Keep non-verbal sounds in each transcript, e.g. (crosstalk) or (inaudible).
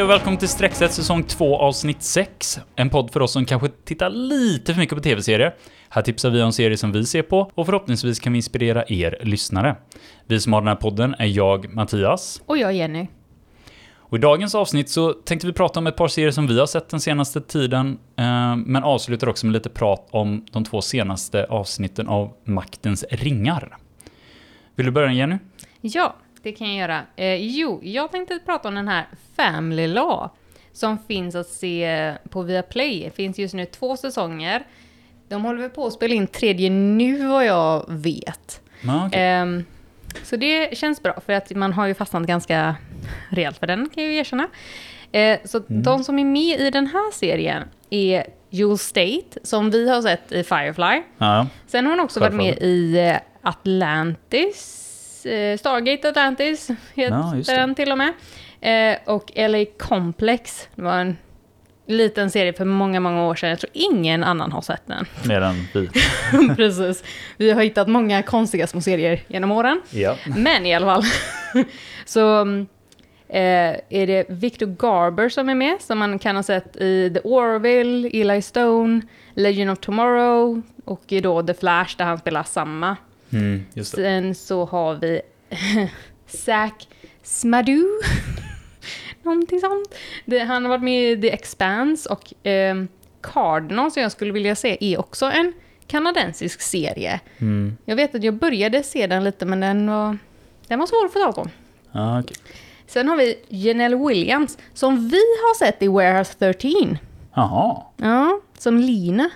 Hej och välkommen till Streckset säsong 2 avsnitt 6. En podd för oss som kanske tittar lite för mycket på tv-serier. Här tipsar vi om serier som vi ser på och förhoppningsvis kan vi inspirera er lyssnare. Vi som har den här podden är jag, Mattias. Och jag Jenny. Och i dagens avsnitt så tänkte vi prata om ett par serier som vi har sett den senaste tiden, eh, men avslutar också med lite prat om de två senaste avsnitten av Maktens ringar. Vill du börja Jenny? Ja, det kan jag göra. Eh, jo, jag tänkte prata om den här Family Law som finns att se på Viaplay. Det finns just nu två säsonger. De håller väl på att spela in tredje nu vad jag vet. Ja, okej. Ehm, så det känns bra för att man har ju fastnat ganska rejält för den kan jag ju erkänna. Eh, så de som är med i den här serien är Jewel State som vi har sett i Firefly. Ja, Sen har hon också varit med Firefly. i eh, Atlantis, Stargate Atlantis heter det. den till och med. Eh, och LA Complex, det var en liten serie för många, många år sedan. Jag tror ingen annan har sett den. (laughs) mer än vi. (laughs) Precis. Vi har hittat många konstiga små serier genom åren. Ja. Men i alla fall. (laughs) så eh, är det Victor Garber som är med, som man kan ha sett i The Orville, Eli Stone, Legend of Tomorrow och då The Flash där han spelar samma. Mm. Sen så har vi (laughs) Zack Smadu. (laughs) Någonting sånt. Det, han har varit med i The Expanse och eh, Cardinal som jag skulle vilja se är också en kanadensisk serie. Mm. Jag vet att jag började se den lite men den var, den var svår att få tag på. Ja, okej. Sen har vi Janelle Williams som vi har sett i Warehouse 13. Jaha. Ja, som Lina.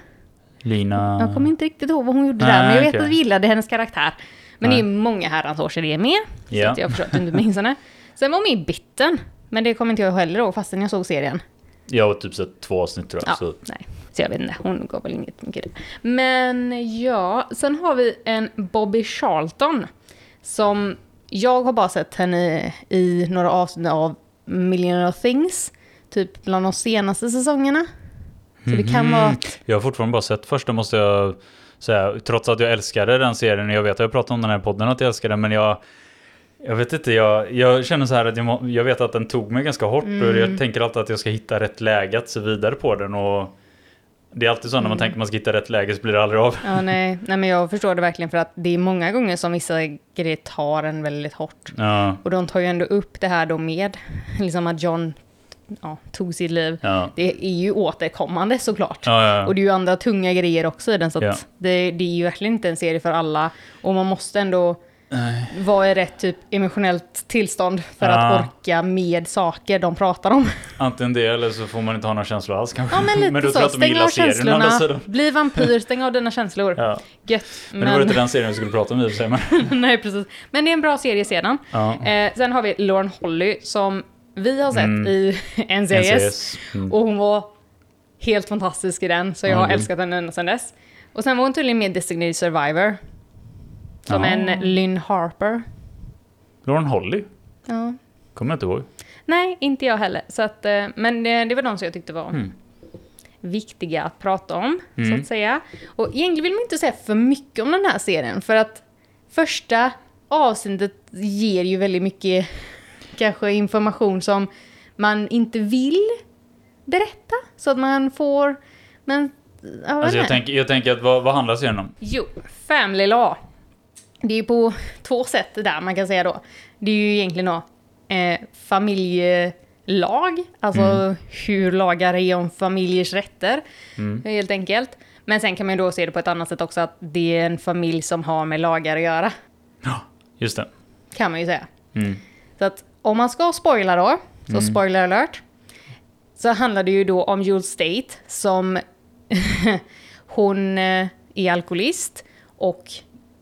Lina... Jag kommer inte riktigt ihåg vad hon gjorde Nej, där, men jag vet att vi gillade hennes karaktär. Men Nej. det är många herrans år sedan det är med, så Ja. att jag förstår att du inte minns henne. Sen var hon med i Bitten, men det kommer inte jag heller ihåg fastän jag såg serien. Jag har typ sett två avsnitt tror jag. Ja, Så... nej. Så jag vet inte, hon gav väl inget mycket. Men ja, sen har vi en Bobby Charlton som jag har bara sett henne i några avsnitt av Million of Things, typ bland de senaste säsongerna. Så det kan vara... Mhm. Jag har fortfarande bara sett första måste jag säga. Trots att jag älskade den serien. Jag vet att jag pratat om den här podden att jag älskar den. Men jag, jag vet inte. Jag, jag känner så här att jag, jag vet att den tog mig ganska hårt. Och Mm. jag tänker alltid att jag ska hitta rätt läge att se vidare på den. Och det är alltid så när Mm. man tänker att man ska hitta rätt läge så blir det aldrig av. Ja, nej, nej, men jag förstår det verkligen för att det är många gånger som vissa grejer tar en väldigt hårt. Ja, Och de tar ju ändå upp det här då med liksom att John ja, tog sitt liv. ja, Det är ju återkommande såklart. ja. Och det är ju andra tunga grejer också i den, så det, det är ju verkligen inte en serie för alla. Och man måste ändå Nej. vara i rätt typ emotionellt tillstånd för att orka med saker de pratar om. Antingen det eller så får man inte ha några känslor alls kanske. Ja, men (laughs) lite tror så. de Stäng av känslorna, bli vampyr, stäng av dina känslor. Ja. Gött. Men det var inte den serien vi skulle prata om i och för sig. Men... (laughs) Nej, precis. Men det är en bra serie sedan. Eh, sen har vi Lauren Holly som vi har sett Mm. i (laughs) NCIS. NCIS. Mm. Och hon var helt fantastisk i den, så jag Ja, har älskat henne ända sedan dess. Och sen var hon tydligen med Designated Survivor. Som Ja. en Lynn Harper. Lauren Holly? Ja. Kommer jag inte ihåg. Nej, inte jag heller. Så att, eh, men det, det var de som jag tyckte var Mm. viktiga att prata om, så Mm. att säga. Och egentligen vill man inte säga för mycket om den här serien, för att första avsnittet ger ju väldigt mycket kanske information som man inte vill berätta, så att man får... Men, ja, vad Alltså jag, tänker, jag tänker att vad, vad handlar serien om? Jo, Family Law. Det är ju på två sätt där man kan säga då. Det är ju egentligen då eh, familjelag, alltså hur lagar är om familjers rätter, Mm. helt enkelt. Men sen kan man ju då se det på ett annat sätt också, att det är en familj som har med lagar att göra, Ja, just det. kan man ju säga. Mm. Så att om man ska spoila då, så spoiler alert, så handlar det ju då om Jewel State som (laughs) hon eh, är alkoholist och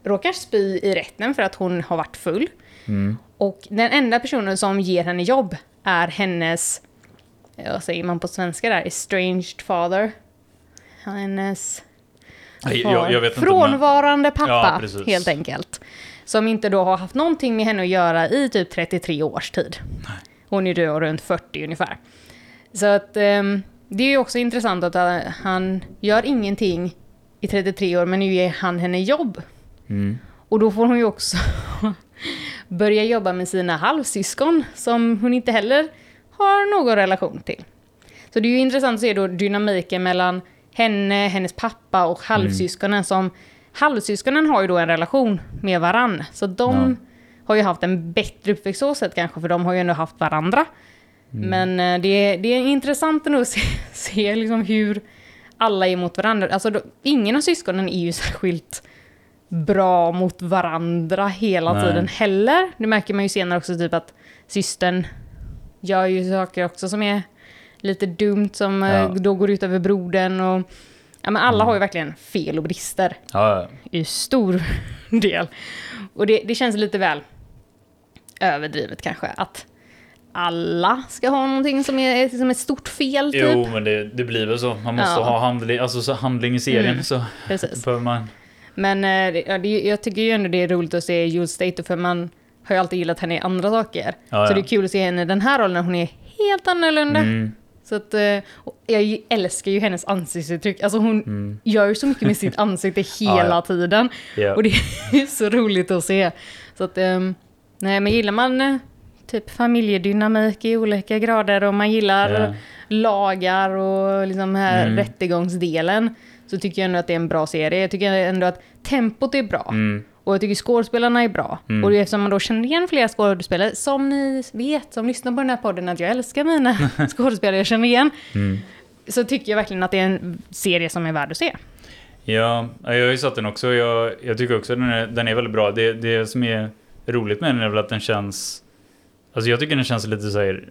råkar spy i rätten för att hon har varit full. Mm. Och den enda personen som ger henne jobb är hennes, eh, vad säger man på svenska där, estranged father. Hennes. Jag, jag vet inte. Frånvarande pappa, Ja, helt enkelt. Som inte då har haft någonting med henne att göra i typ 33 års tid. Hon är då runt 40 ungefär. Så att ehm, det är ju också intressant att eh, han gör ingenting i 33 år, men nu ger han henne jobb. Mm. Och då får hon ju också (laughs) börja jobba med sina halvsyskon, som hon inte heller har någon relation till. Så det är ju intressant att se då dynamiken mellan henne, hennes pappa och halvsyskonen som... Halvsyskonen har ju då en relation med varann. Så de har ju haft en bättre uppväxt så sätt kanske, för de har ju ändå haft varandra. Men eh, det, är- det är intressant att se, (laughs) se liksom hur alla är mot varandra. Alltså, då, ingen av syskonen är ju (laughs) särskilt bra mot varandra hela Nej. tiden heller. Det märker man ju senare också, typ att systern gör ju saker också som är lite dumt, som eh, Ja. då går ut över brodern och... Ja, men alla har ju verkligen fel och brister Ja, i stor (laughs) del. Och det, det känns lite väl överdrivet kanske, att alla ska ha någonting som är som ett stort fel, typ. Jo, men det, det blir väl så. Man måste Ja. ha handling, alltså, så handling i serien Mm. så (laughs) Precis. behöver man... Men eh, ja, det, jag tycker ju ändå det är roligt att se Jules Stater, för man har ju alltid gillat henne i andra saker. Ja, så det är kul att se henne i den här rollen, hon är helt annorlunda. Mm, Så att, eh, jag älskar ju hennes ansiktsuttryck. Alltså hon gör ju så mycket med sitt (laughs) ansikte hela Mm. Ja, tiden. ja. Och det är så roligt att se. Så att, ehm, nej men gillar man eh, typ familjedynamik i olika grader och man gillar Ja. lagar och liksom här Mm. rättegångsdelen så tycker jag ändå att det är en bra serie. Jag tycker ändå att tempot är bra. Mm, Och jag tycker skådespelarna är bra. Mm. Och eftersom man då känner igen flera skådespelare, som ni vet, som lyssnar på den här podden, att jag älskar mina (laughs) skådespelare jag känner igen, mm. så tycker jag verkligen att det är en serie som är värd att se. Ja, jag har ju sett den också. Jag, jag tycker också att den är, den är väldigt bra. Det, det som är roligt med den är väl att den känns... Alltså jag tycker den känns lite så här...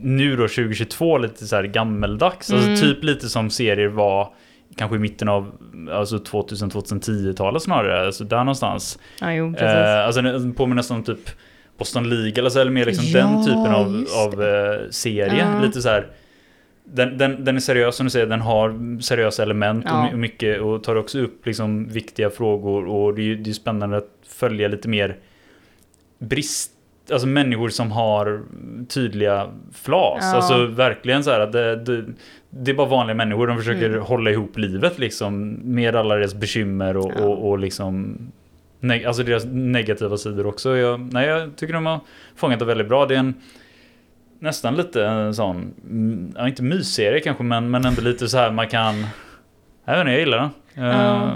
Nu då 2022 lite så här gammeldags. Mm. Alltså typ lite som serier var kanske i mitten av alltså 2000-2010-talet snarare. Alltså där någonstans. Ja, jo, precis. Eh, alltså den påminner nästan om typ Boston League eller, så, eller mer liksom Ja, den typen av, av eh, serie. Ja. Lite så här. Den, den, den är seriös som du säger, den har seriösa element och Ja. och mycket och tar också upp liksom viktiga frågor och det är det är spännande att följa lite mer brist, alltså människor som har tydliga flas. Ja. Alltså verkligen så här att det, det, det är bara vanliga människor, de försöker Mm. hålla ihop livet liksom med alla deras bekymmer och, Ja. och, och liksom neg- alltså deras negativa sidor också. Jag, nej, jag tycker de har fångat det väldigt bra. Det är en nästan lite en sån, mm, ja, inte mysserie kanske, men, men ändå lite så här man kan, jag vet inte, jag gillar den. Ja. Eh,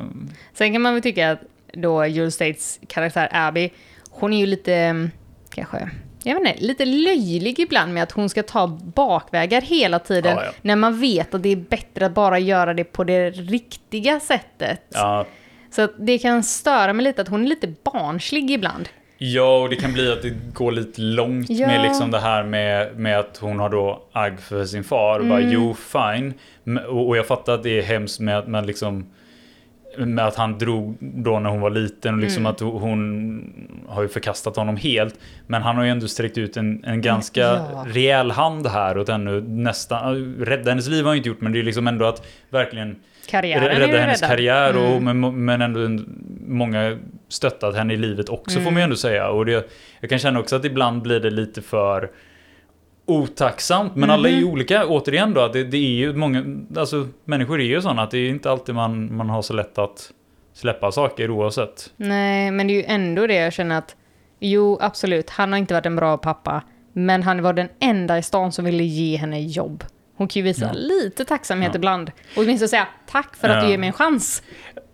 Sen kan man väl tycka att då Jules States karaktär Abby, hon är ju lite, mm, kanske, jag vet inte, lite löjlig ibland med att hon ska ta bakvägar hela tiden. Ja, ja. När man vet att det är bättre att bara göra det på det riktiga sättet. ja, Så det kan störa mig lite att hon är lite barnslig ibland. Ja, och det kan bli att det går lite långt med liksom det här med, med att hon har då agg för sin far. Och Mm. bara, jo, fine. Och jag fattar att det är hemskt med att man liksom med att han drog då när hon var liten och liksom Mm. att hon har ju förkastat honom helt. Men han har ju ändå sträckt ut en, en ganska Ja. rejäl hand här åt henne. Nästan, rädda hennes liv har han inte gjort men det är liksom ändå att verkligen Karriären rädda hennes räddad. karriär och, Mm. men, men ändå många stöttat henne i livet också får Mm. man ju ändå säga. Och det, jag kan känna också att ibland blir det lite för otacksamt. Men alla är ju Mhm. olika. Återigen då, att det, det är ju många, alltså människor är ju sådana att det är inte alltid man, man har så lätt att släppa saker oavsett. Nej, men det är ju ändå det jag känner att jo, absolut, han har inte varit en bra pappa, men han var den enda i stan som ville ge henne jobb. Hon kan ju visa Ja. lite tacksamhet Ja. ibland. Och åtminstone säga tack för att Ja. du ger mig en chans.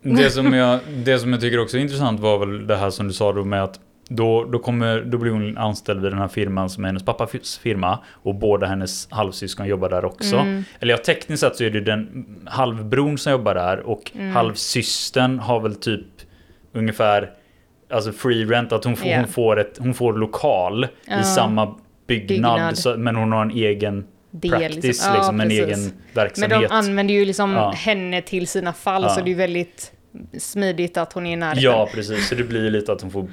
Det som, jag, det som jag tycker också är intressant var väl det här som du sa då med att då, då, kommer, då blir hon anställd vid den här firman som är hennes pappas firma och båda hennes halvsyskon jobbar där också. Mm. Eller ja, tekniskt sett så är det den halvbron som jobbar där och Mm. halvsystern har väl typ ungefär alltså free rent, att hon får, Ja. hon får, ett, hon får lokal Ja. i samma byggnad, Byggnad. Så, men hon har en egen Del, practice, Ja, liksom, en egen Men verksamhet. de använder ju liksom Ja. henne till sina fall, Ja. så det är väldigt smidigt att hon är i närheten. Ja, precis. Så det blir lite att hon får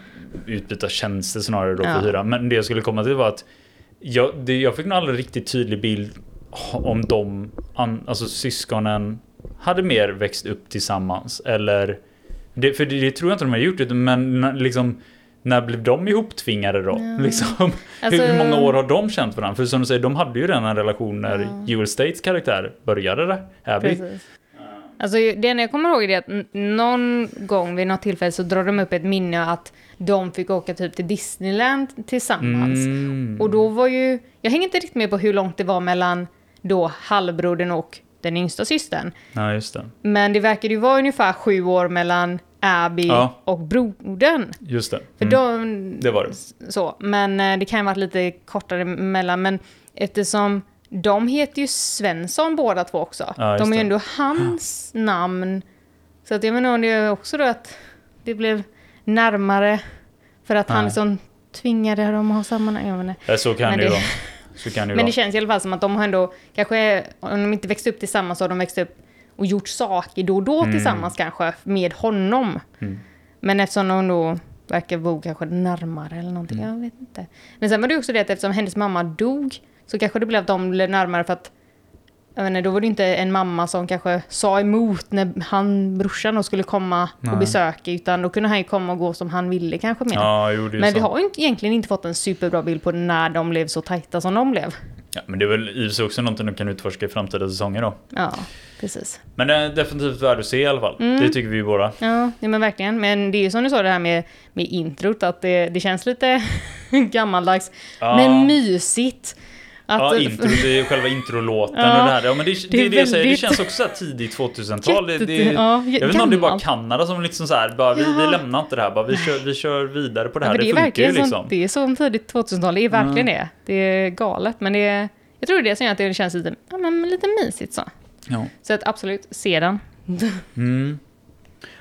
utbyta tjänster snarare då Ja. hyra. Men det jag skulle komma till var att jag, det, jag fick nog aldrig riktigt tydlig bild om de, alltså syskonen, hade mer växt upp tillsammans. Eller, det, för det, det tror jag inte de har gjort, men liksom, när blev de ihoptvingade då? Ja. (laughs) Liksom, Alltså- hur, många år har de känt varandra? För som du säger, de hade ju redan en relation när Ja. States karaktär började där. Abby. Precis. Alltså det enda jag kommer ihåg är att någon gång vid något tillfälle så drar de upp ett minne att de fick åka typ till Disneyland tillsammans. Mm. Och då var ju, jag hänger inte riktigt med på hur långt det var mellan då halvbrodern och den yngsta systern. Ja, just det. Men det verkade ju vara ungefär sju år mellan Abby Ja. och brodern. Just det. För Mm. de, Det var det. Så, men eh, det kan ju ha varit lite kortare mellan. Men eftersom de heter ju Svensson båda två också. Ja, de är ju ändå hans namn. Så att jag menar om det är också då att det blev närmare. För att han Nej. liksom tvingade dem att ha samma namn. Ja, så kan Men det ju vara. Men det känns i alla fall som att de har ändå, kanske, om de inte växte upp tillsammans så har de växt upp och gjort saker då och då tillsammans kanske med honom. Mm. Men eftersom de då verkar bo kanske närmare eller någonting, Mm. jag vet inte. Men sen var det också det att eftersom hennes mamma dog så kanske det blev att de blev närmare för att jag inte, då var det inte en mamma som kanske sa emot när han, brorsan då skulle komma Nej. och besöka utan då kunde han ju komma och gå som han ville kanske mer. Ja, jo, Men sant. vi har ju egentligen inte fått en superbra bild på när de blev så tajta som de blev. Ja, men det är väl i sig också någonting de kan utforska i framtida säsonger då. Ja, precis. Men det är definitivt värd att se i alla fall. Mm. Det tycker vi ju båda. Ja, ja, men verkligen. Men det är ju som du sa det här med, med introt, att det, det känns lite (laughs) gammaldags. Ja. Men mysigt. Att, Ja, intro, det är själva introlåten Ja, och det här. Ja, men det, det, det är är det, det väldigt- känns också så tidigt 2000-tal. Det, det, ja, jag vet inte om det är bara. Kanada som liksom så här, bara, vi, vi lämnar inte det här, bara, vi, kör, vi kör vidare på det här. det, är funkar ju liksom. som, det är som tidigt 2000-tal, det är verkligen det. Det är galet, men det är, jag tror det är det som gör att det känns lite, ja, men lite mysigt så. Så att absolut, se den. (laughs) Mm.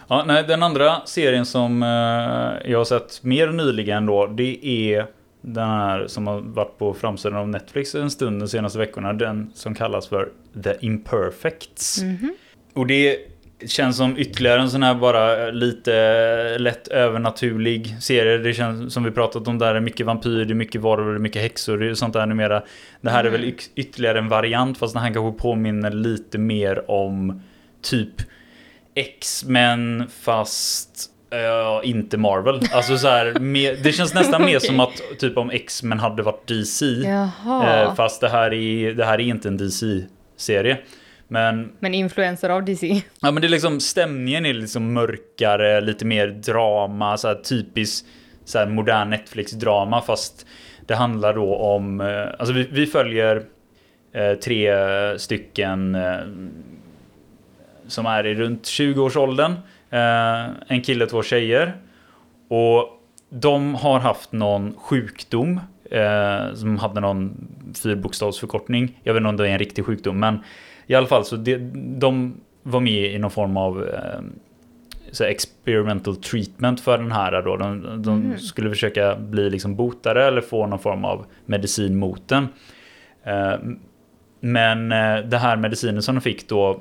Ja, nej, den andra serien som eh, jag har sett mer nyligen då, det är den här som har varit på framsidan av Netflix en stund de senaste veckorna. Den som kallas för The Imperfects. Mhm. Och det känns som ytterligare en sån här bara lite lätt övernaturlig serie. Det känns som vi pratat om där, det är mycket vampyr, det är mycket varulvar, det är mycket häxor, är sånt där numera. Det här är väl yx- ytterligare en variant fast den här kanske påminner lite mer om typ X-Men fast eh, inte Marvel. Alltså så här, mer, det känns nästan mer (laughs) som att typ om X-Men hade varit DC. Jaha. Eh, fast det här, är, det här är inte en DC-serie. Men, Men influenser av DC. ja, men det är liksom, stämningen är liksom mörkare, lite mer drama, så här typiskt så här modern Netflix-drama. Fast det handlar då om, eh, alltså vi, vi följer eh, tre stycken eh, som är i runt 20-årsåldern. Eh, en kille och två tjejer. Och de har haft någon sjukdom eh, som hade någon fyrbokstavsförkortning. Jag vet inte om det är en riktig sjukdom, men i alla fall så det, de var med i någon form av eh, så experimental treatment för den här då. De, de skulle försöka bli liksom botare eller få någon form av medicin mot den. Eh, men eh, det här medicinen som de fick då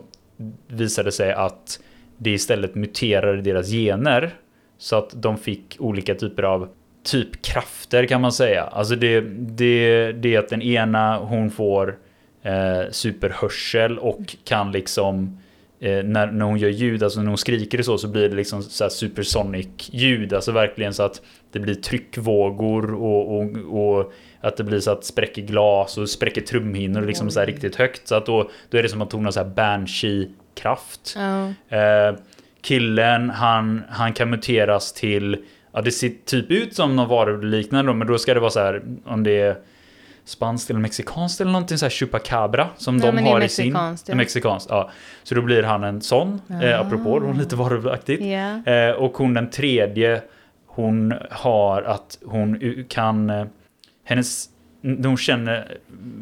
visade sig att det istället muterade deras gener så att de fick olika typer av typ krafter kan man säga. Alltså det, det, det är att den ena hon får eh, superhörsel och kan liksom eh, när, när hon gör ljud, alltså när hon skriker och så, så blir det liksom så här supersonic ljud. Alltså verkligen så att det blir tryckvågor och, och, och att det blir så att spräcker glas och spräcker trumhinnor liksom så här riktigt högt. Så att då, då är det som att hon har så här banshee-kraft. Ja. Eh, killen, han, han kan muteras till, ja det ser typ ut som någon varuliknande men då ska det vara så här om det är spanskt eller mexikanskt eller någonting så här chupacabra som Ja, de har i sin. ja. Mexikanskt, ja. Så då blir han en sån, eh, Ah. apropå, då, lite varulvaktigt. Ja. Eh, och hon den tredje, hon har att hon kan, eh, hennes, när hon känner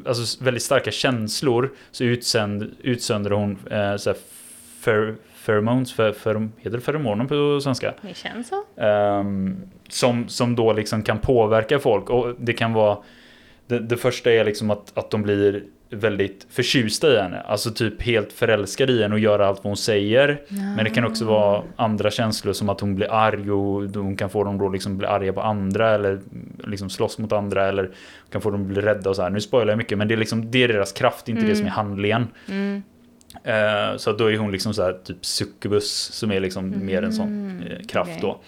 alltså väldigt starka känslor så utsänd, utsöndrar hon eh, så här, fer, pheromones, för, för, heter det feromoner på svenska? Det känns så. Ehm, som, som då liksom kan påverka folk och det kan vara det, det första är liksom att, att de blir väldigt förtjusta i henne, alltså typ helt förälskade i henne och gör allt vad hon säger. Men det kan också vara andra känslor som att hon blir arg och hon kan få dem då liksom bli arga på andra eller liksom slåss mot andra eller kan få dem bli rädda och så här. Nu spoilar jag mycket men det är liksom det är deras kraft, inte det som är handlingen. Mm. Eh, så då är hon liksom så här typ succubus som är liksom mer en sån eh, kraft okej. då.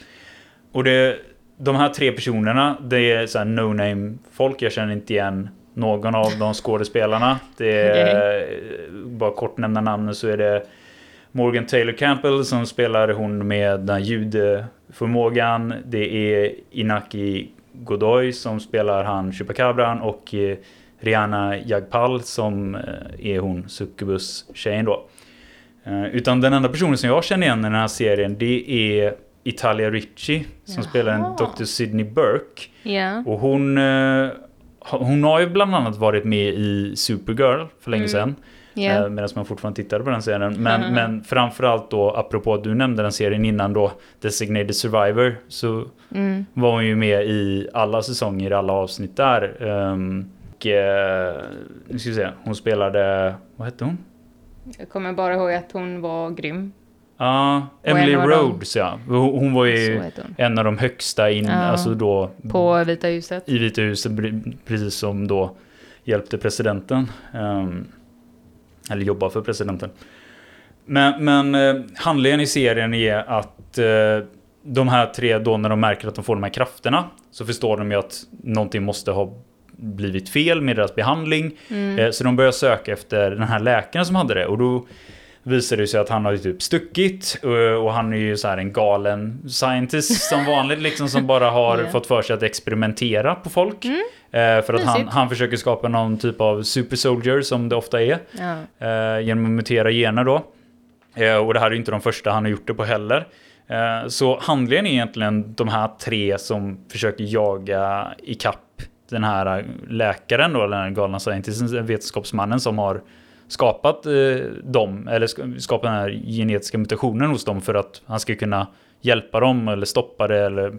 Och det, de här tre personerna, det är så här no-name folk. Jag känner inte igen någon av de skådespelarna. Det är, bara kort nämna namnen så är det Morgan Taylor Campbell som spelar hon med den ljudförmågan. Det är Inaki Godoy som spelar han Chupacabran och eh, Rihanna Jagpal som eh, är hon Succubus-tjejen då. Eh, Utan den enda personen som jag känner igen i den här serien det är Italia Ricci som Jaha. spelar en Dr. Sidney Burke. Ja. Och hon, hon har ju bland annat varit med i Supergirl för länge Mm. sedan. Eh, Medan man fortfarande tittade på den serien. Men, Mhm. men framförallt då, apropå att du nämnde den serien innan då, Designated Survivor, så Mm. var hon ju med i alla säsonger, alla avsnitt där. Um, och, eh, nu ska vi se, hon spelade, vad hette hon? Jag kommer bara ihåg att hon var grym. Ja, Emily Rhodes ja. Hon, var ju en av de högsta in, Ja. alltså då På Vita huset. i Vita huset, pre- precis som då hjälpte presidenten. ehm, eller jobbar för presidenten. Men, men eh, handlingen i serien är att eh, de här tre då när de märker att de får de här krafterna så förstår de ju att någonting måste ha blivit fel med deras behandling. Mm. Eh, Så de börjar söka efter den här läkaren som hade det och då visar det sig att han har ju typ stuckit eh, och han är ju så här en galen scientist som (laughs) vanligt liksom som bara har Ja. fått för sig att experimentera på folk. Eh, För att han, han försöker skapa någon typ av super soldier som det ofta är. Ja. Eh, genom att mutera gener då. Och det här är ju inte de första han har gjort det på heller. Så handlingen är egentligen de här tre som försöker jaga ikapp den här läkaren då, eller den här galna scientisten, vetenskapsmannen som har skapat eh, dem, eller skapat den här genetiska mutationen hos dem för att han ska kunna hjälpa dem eller stoppa det eller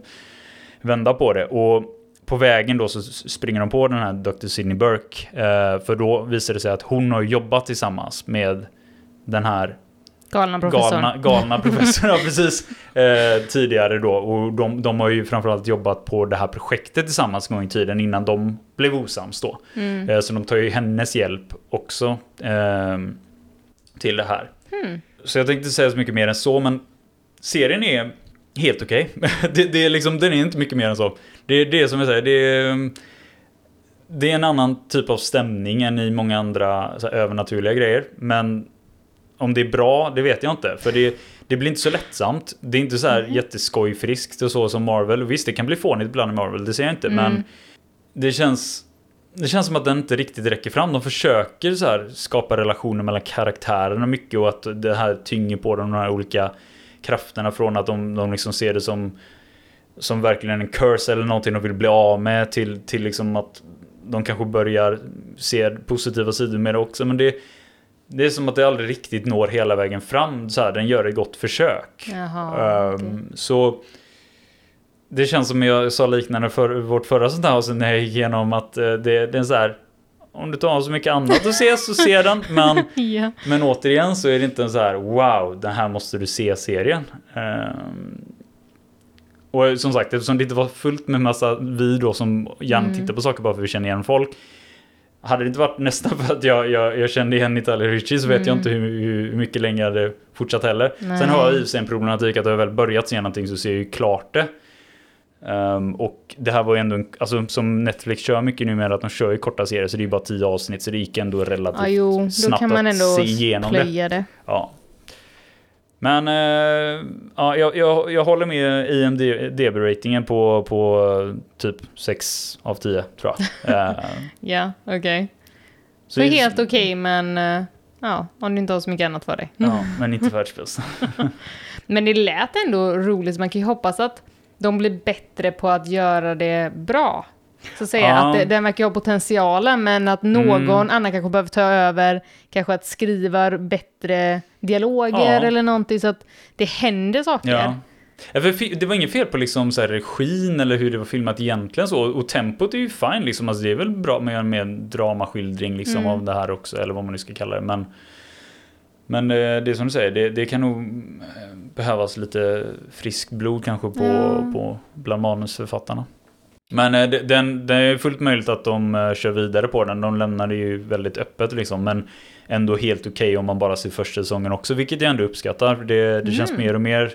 vända på det. Och på vägen då så springer de på den här Dr. Sidney Burke. Eh, för då visar det sig att hon har jobbat tillsammans med den här Galna professorn. galna, galna professorn, (laughs) ja, precis, eh, tidigare då. Och de, de har ju framförallt jobbat på det här projektet tillsammans en gång i tiden innan de blev osams då. Mm. Eh, så de tar ju hennes hjälp också eh, till det här. Hmm. Så jag tänkte säga så mycket mer än så, men serien är helt okej. (laughs) det, det är liksom, den är inte mycket mer än så. Det, det är som jag säger, det är, det är en annan typ av stämning än i många andra här, övernaturliga grejer. Men om det är bra, det vet jag inte. För det, det blir inte så lättsamt. Det är inte så här jätteskojfriskt och så som Marvel. Visst, det kan bli fånigt ibland i Marvel, det säger jag inte. Men Mm. det känns... Det känns som att den inte riktigt räcker fram. De försöker så här skapa relationer mellan karaktärerna mycket och att det här tynger på dem, de här olika krafterna från att de, de liksom ser det som som verkligen en curse eller någonting de vill bli av med till, till liksom att de kanske börjar se positiva sidor med det också. Men det, det är som att det aldrig riktigt når hela vägen fram. Så här, den gör ett gott försök. Jaha, okej. Ehm, Så det känns som jag sa liknande för vårt förra sånt här avsnitt när jag gick igenom att eh, det, det är så här om du tar så mycket annat att se så se den. Men, (laughs) Ja. men återigen så är det inte en så här wow, den här måste du se serien. Ehm, och som sagt, eftersom det inte var fullt med massa vi då som gärna Mm. tittar på saker bara för att vi känner igen folk. Hade det inte varit nästan för att jag, jag, jag kände igen Natalia Ritchie så vet jag Mm. inte hur, hur mycket längre jag hade fortsatt heller. Nej. Sen har jag i sig en problematik att jag väl börjat se någonting så ser jag ju klart det. Ehm, och det här var ju ändå, en, alltså som Netflix kör mycket numera, att de kör ju korta serier så det är ju bara tio avsnitt så det gick ändå relativt ja, jo, snabbt kan man att se igenom det. det. Ja. Men eh, ja, jag, jag, jag håller med IMDB-ratingen på, på eh, typ 6 av 10 tror jag. Eh, (laughs) Ja, okej. så Så det- helt okej, men eh, ja, om du inte har så mycket annat för dig. Ja, men inte världsbäst. (laughs) Men det lät ändå roligt, så man kan ju hoppas att de blir bättre på att göra det bra. Så att säga, Ja. att det, den verkar ha potentialen, men att någon annan kanske behöver ta över, kanske att skriva bättre dialoger Ja. eller någonting, så att det händer saker. Ja. Det var inget fel på liksom så här regin eller hur det var filmat egentligen så. Och tempot är ju fine liksom. Alltså det är väl bra med, en dramaskildring liksom Mm. av det här också. Eller vad man nu ska kalla det. Men, men eh, det är som du säger, det, det kan nog eh, behövas lite frisk blod kanske på, Ja. på bland manusförfattarna. Men eh, det, den, det är fullt möjligt att de eh, kör vidare på den. De lämnar det ju väldigt öppet liksom. Men ändå helt okej om man bara ser första säsongen också. Vilket jag ändå uppskattar. Det, det känns Mm. mer och mer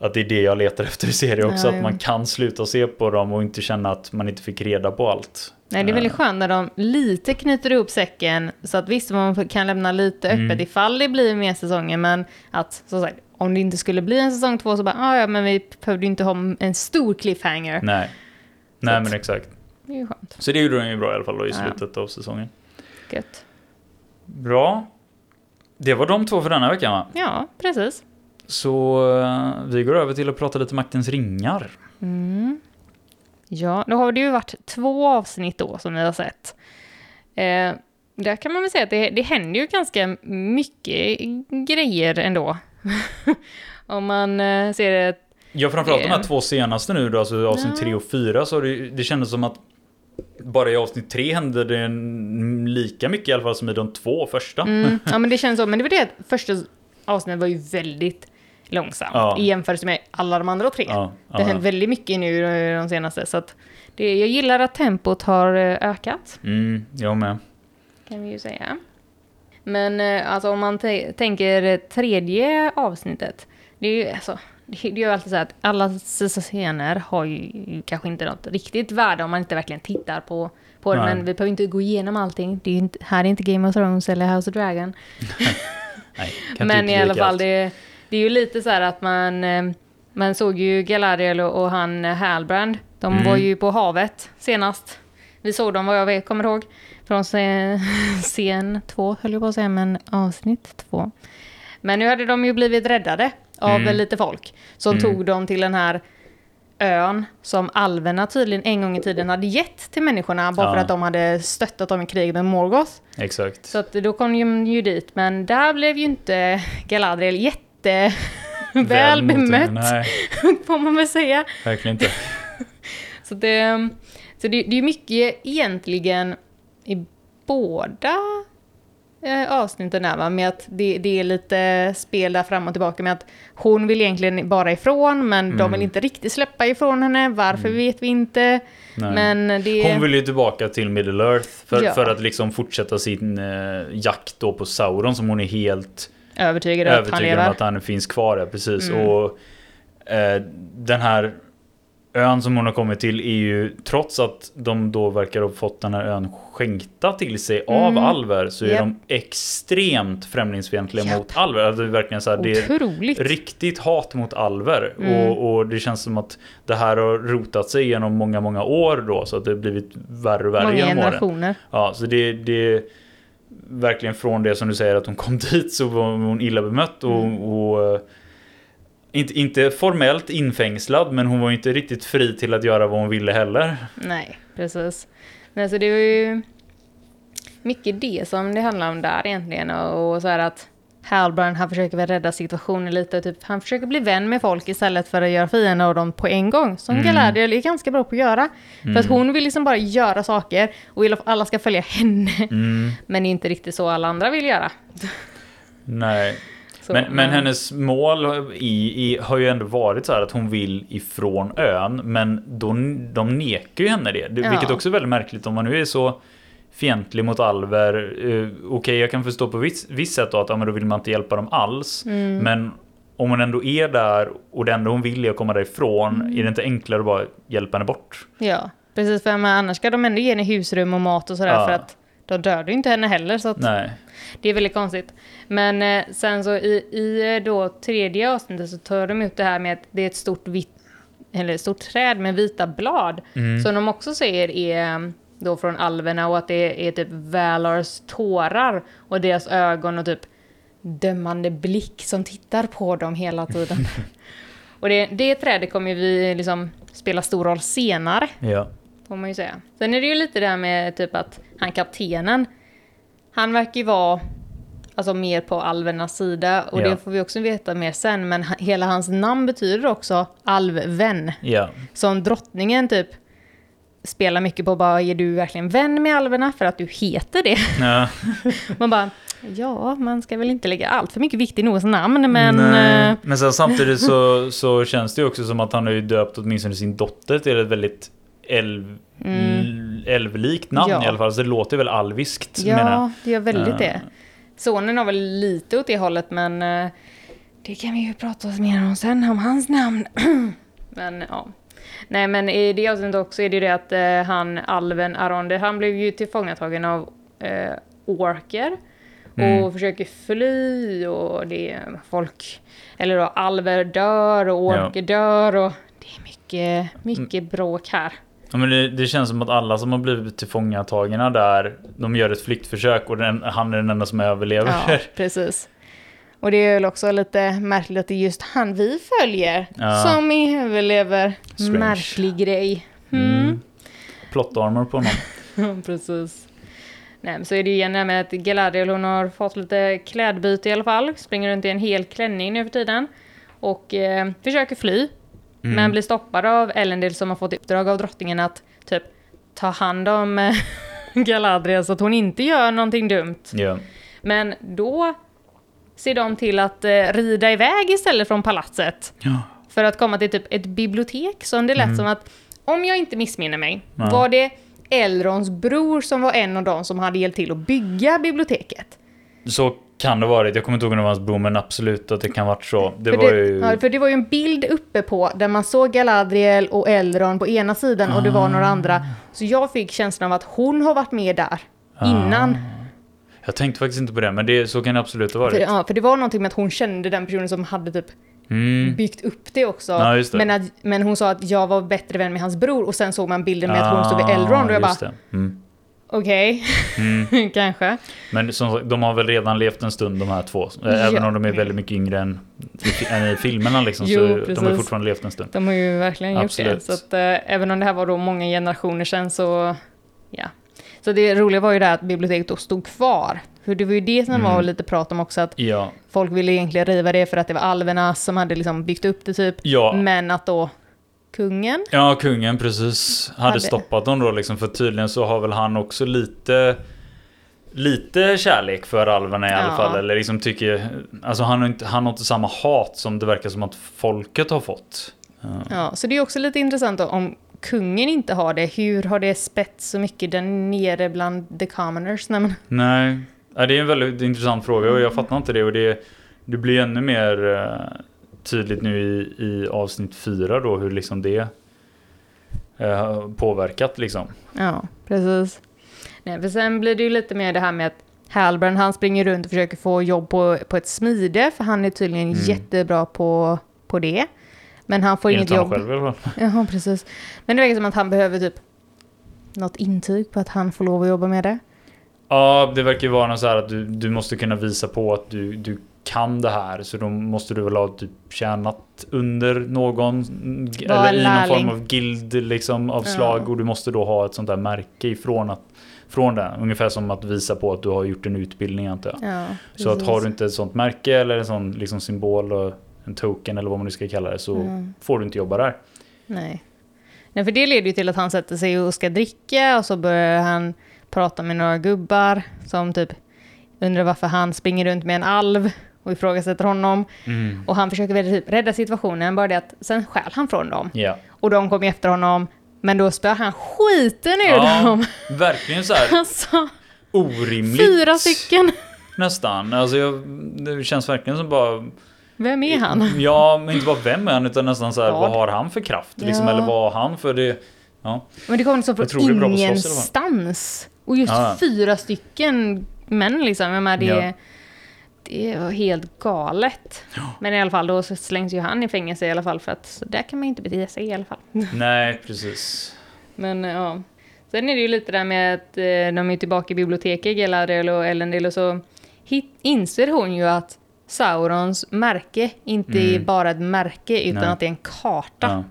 att det är det jag letar efter i serier också. Ja, att man kan sluta se på dem och inte känna att man inte fick reda på allt. Nej, det är väldigt Eh, skönt när de lite knyter ihop säcken så att visst, man kan lämna lite öppet Mm. ifall det blir mer säsonger, men att som sagt, om det inte skulle bli en säsong två så bara, ah, ja, men vi behövde ju inte ha en stor cliffhanger. Nej. Nej men exakt. Det är ju skönt. Så det gjorde de ju bra i alla fall då i Ja. slutet av säsongen. Gött. Bra. Det var de två för denna veckan va? Ja, precis. Så eh, vi går över till att prata lite Maktens ringar. Mm. Ja, då har det ju varit två avsnitt då som vi har sett. Eh, där kan man väl säga att det, det händer ju ganska mycket grejer ändå. (laughs) Om man eh, ser det Ja, framförallt de här Det- två senaste nu då, alltså avsnitt Ja. tre och fyra, så det, det kändes som att bara i avsnitt tre hände det lika mycket i alla fall som i de två första. Mm, (laughs) ja, men det känns så. Men det var det att första avsnittet var ju väldigt långsamt Ja. i jämförelse med alla de andra tre. Ja, det har ja, hänt väldigt mycket nu de senaste. Så att det, jag gillar att tempot har eh, ökat, Mm, jag med. kan vi ju säga. Men eh, alltså om man tänker tredje avsnittet, det är ju alltså, det är ju alltid så att alla scener har ju kanske inte något riktigt värde om man inte verkligen tittar på, på det. Nej. Men vi behöver inte gå igenom allting. Det är inte, här är inte Game of Thrones eller House of Dragon. (laughs) Nej, Men i alla fall, det, det är ju lite så här att man, eh, man såg ju Galadriel och, han eh, Halbrand. De Mm. var ju på havet senast. Vi såg dem vad jag vet, kommer ihåg. Från scen, (laughs) scen två höll jag på att säga, men avsnitt två. Men nu hade de ju blivit räddade av Mm. lite folk. Som Mm. tog dem till den här ön som alverna tydligen en gång i tiden hade gett till människorna bara för Ja. att de hade stöttat dem i kriget med Morgoth. Exakt. Så att då kom de ju dit, men där blev ju inte Galadriel jätte väl bemött, (laughs) får man väl säga. verkligen inte. (laughs) Så det, så det, det är mycket egentligen i båda eh, avsnitten där, va? med att det, det är lite spel där fram och tillbaka med att hon vill egentligen bara ifrån, men de Mm. vill inte riktigt släppa ifrån henne. Varför vet vi inte. Nej. Men det... Hon vill ju tillbaka till Middle Earth för, Ja. för att liksom fortsätta sin eh, jakt då på Sauron som hon är helt övertygad att han övertygad lever. om att han finns kvar där, precis. Mm. Och eh, den här ön som hon har kommit till är ju, trots att de då verkar ha fått den här ön skänkta till sig av Mm. alver, så är Japp. de extremt främlingsfientliga Japp. mot alver. Alltså det är verkligen så här, det är Otroligt. riktigt hat mot alver. Mm. Och, och det känns som att det här har rotat sig genom många, många år då, så att det har blivit värre och värre Många genom åren. generationer. Ja, så det, det verkligen från det som du säger att hon kom (laughs) dit så var hon illa bemött och, Mm. och eh, inte, inte formellt infängslad men hon var ju inte riktigt fri till att göra vad hon ville heller. Nej, precis. Men så det var ju mycket det som det handlar om där egentligen. Och, så här att Halbrand, han försöker väl rädda situationen lite. Typ, han försöker bli vän med folk istället för att göra fiender av dem på en gång. Som Mm. Galadriel är ganska bra på att göra. För att Mm. hon vill liksom bara göra saker och vill att alla ska följa henne. Mm, Men det är inte riktigt så alla andra vill göra. nej. Så, Men, men hennes mål i, i, har ju ändå varit så här att hon vill ifrån ön men då, de nekar ju henne det. Ja. Vilket också är väldigt märkligt om man nu är så fientlig mot alver. Uh, Okej, jag kan förstå på viss, viss sätt då att ja, men då vill man inte hjälpa dem alls. Mm. Men om hon ändå är där och det enda hon vill är att komma därifrån, Mm. är det inte enklare att bara hjälpa henne bort? Ja, precis. För annars ska de ändå ge henne husrum och mat och sådär. Ja. För att de dödar ju inte henne heller. Så. Det är väldigt konstigt. Men eh, sen så i, i eh, då tredje avsnittet så tar de ut det här med att det är ett stort vitt eller ett stort träd med vita blad. Mm. Som de också säger är eh, då från alverna och att det är typ Valars tårar och deras ögon och typ dömande blick som tittar på dem hela tiden. (laughs) och det, det trädet kommer vi liksom spela stor roll senare Ja. Får man ju säga. Sen är det ju lite det här med typ att han kaptenen, han verkar ju vara alltså mer på alvernas sida och Ja. det får vi också veta mer sen, men hela hans namn betyder också alvvän. Ja. Som drottningen typ spelar mycket på bara, är du verkligen vän med alverna för att du heter det? ja. (laughs) Man bara, ja, man ska väl inte lägga allt för mycket vikt i någons namn, men... Nej. eh, Men sen samtidigt (laughs) så, så känns det ju också som att han har ju döpt åtminstone sin dotter till ett väldigt älv, Mm. älvlikt namn Ja. i alla fall. Så det låter väl alviskt menar. Ja, det gör väldigt Eh. det. Sonen har väl lite åt det hållet, men eh, det kan vi ju prata mer om sen, om hans namn. (clears throat) men ja. Nej men i det avsnittet också är det ju det att eh, han, alven Aronde, han blev ju tillfångatagen av orker. Och Mm. försöker fly och det är folk, eller då alver dör och orker dör och det är mycket, mycket bråk här. Ja, men det, det känns som att alla som har blivit tillfångatagna där, de gör ett flyktförsök och den, han är den enda som överlever. Ja, precis. Och det är väl också lite märkligt att det är just han vi följer Ja. som överlever. Strange. Märklig grej. Mm. Mm. Plot armor på honom. (laughs) Precis. Nej, så är det igen det här med att Galadriel hon har fått lite klädbyte i alla fall. Springer runt i en hel klänning nu för tiden. Och eh, försöker fly. Mm. Men blir stoppad av Elendil som har fått i uppdrag av drottningen att typ ta hand om eh, (laughs) Galadriel så att hon inte gör någonting dumt. Ja. Men då ser de till att eh, rida iväg istället från palatset. Ja. För att komma till typ ett bibliotek som det lät Mm. som att, om jag inte missminner mig, Ja. var det Elrons bror som var en av dem som hade hjälpt till att bygga biblioteket. Så kan det varit. Jag kommer inte ihåg om det var hans bror, men absolut att det kan varit så. Det för, var det, ju... ja, för det var ju en bild uppe på där man såg Galadriel och Elrond på ena sidan och det var några andra. Så jag fick känslan av att hon har varit med där innan. Ah. Jag tänkte faktiskt inte på det, men det, så kan det absolut ha För, varit. ja, för det var någonting med att hon kände den personen som hade typ Mm. byggt upp det också. Ja, det. Men, att, men hon sa att jag var bättre vän med hans bror och sen såg man bilden med att hon stod vid Elrond och jag bara Ah. Mm. Okej, Mm. (laughs) kanske. Men som de har väl redan levt en stund de här två. Ja. Även om de är väldigt mycket yngre än än i filmerna liksom. Jo, så de har precis. fortfarande levt en stund. De har ju verkligen gjort Absolut. det. Så att, eh, även om det här var då många generationer sedan så, ja. Så det roliga var ju det att biblioteket då stod kvar. För det var ju det som Mm. var lite prat om också, att Ja, folk ville egentligen riva det för att det var alverna som hade liksom byggt upp det typ. ja. Men att då kungen, Ja, kungen precis hade, Hade- stoppat dem då liksom. För tydligen så har väl han också lite Lite kärlek för alverna i alla Ja. fall. Eller liksom tycker Alltså han har, inte, han har inte samma hat som det verkar som att folket har fått. Ja. ja. Så det är också lite intressant då, om kungen inte har det, hur har det spett så mycket där nere bland the commoners? Nej, men, Nej, Ja, det är en väldigt intressant fråga och jag fattar inte det. Och det, det blir ännu mer eh, tydligt nu i, i avsnitt fyra då hur liksom det eh, påverkat liksom. Ja, precis. Nej, för sen blir det ju lite mer det här med att Halbrand han springer runt och försöker få jobb på, på ett smide, för han är tydligen Mm. jättebra på, på det. Men han får Enligt inget jobb. själv i alla fall. (laughs) Jaha, precis. Men det verkar som att han behöver typ något intyg på att han får lov att jobba med det. Ja, det verkar ju vara något så här att du, du måste kunna visa på att du, du kan det här. Så då måste du väl ha typ tjänat under någon Vara eller i någon form av guild liksom av Ja. slag. Och du måste då ha ett sånt där märke ifrån att, från det. Ungefär som att visa på att du har gjort en utbildning antar jag. Ja, Så att har du inte ett sånt märke eller en sån liksom symbol och en token eller vad man nu ska kalla det så Mm. får du inte jobba där. Nej. Nej, för det leder ju till att han sätter sig och ska dricka och så börjar han prata med några gubbar som typ undrar varför han springer runt med en alv och ifrågasätter honom. Och han försöker väl typ rädda situationen, bara det att sen stjäl han från dem. Ja, Och de kommer efter honom, men då spöar han skiten ur ja dem. verkligen så här (laughs) Alltså, orimligt. fyra stycken. Nästan. Alltså jag, det känns verkligen som bara... Vem är han? Ja, men inte bara vem är han utan nästan så här, vad har han för kraft? Liksom, Ja. Eller vad har han för det? Ja. Men det kommer liksom från ingenstans. Och just Ja. fyra stycken män liksom. Jag menar, det, Ja. Det var helt galet. Men i alla fall, då slängs ju han i fängelse i alla fall. För att så där kan man ju inte bete sig i alla fall. (laughs) Nej, precis. Men ja. Sen är det ju lite där med att eh, de är tillbaka i biblioteket, Galadriel och Elendil, och så hit, inser hon ju att Saurons märke inte är Mm. bara ett märke, utan Nej. att det är en karta. Ja,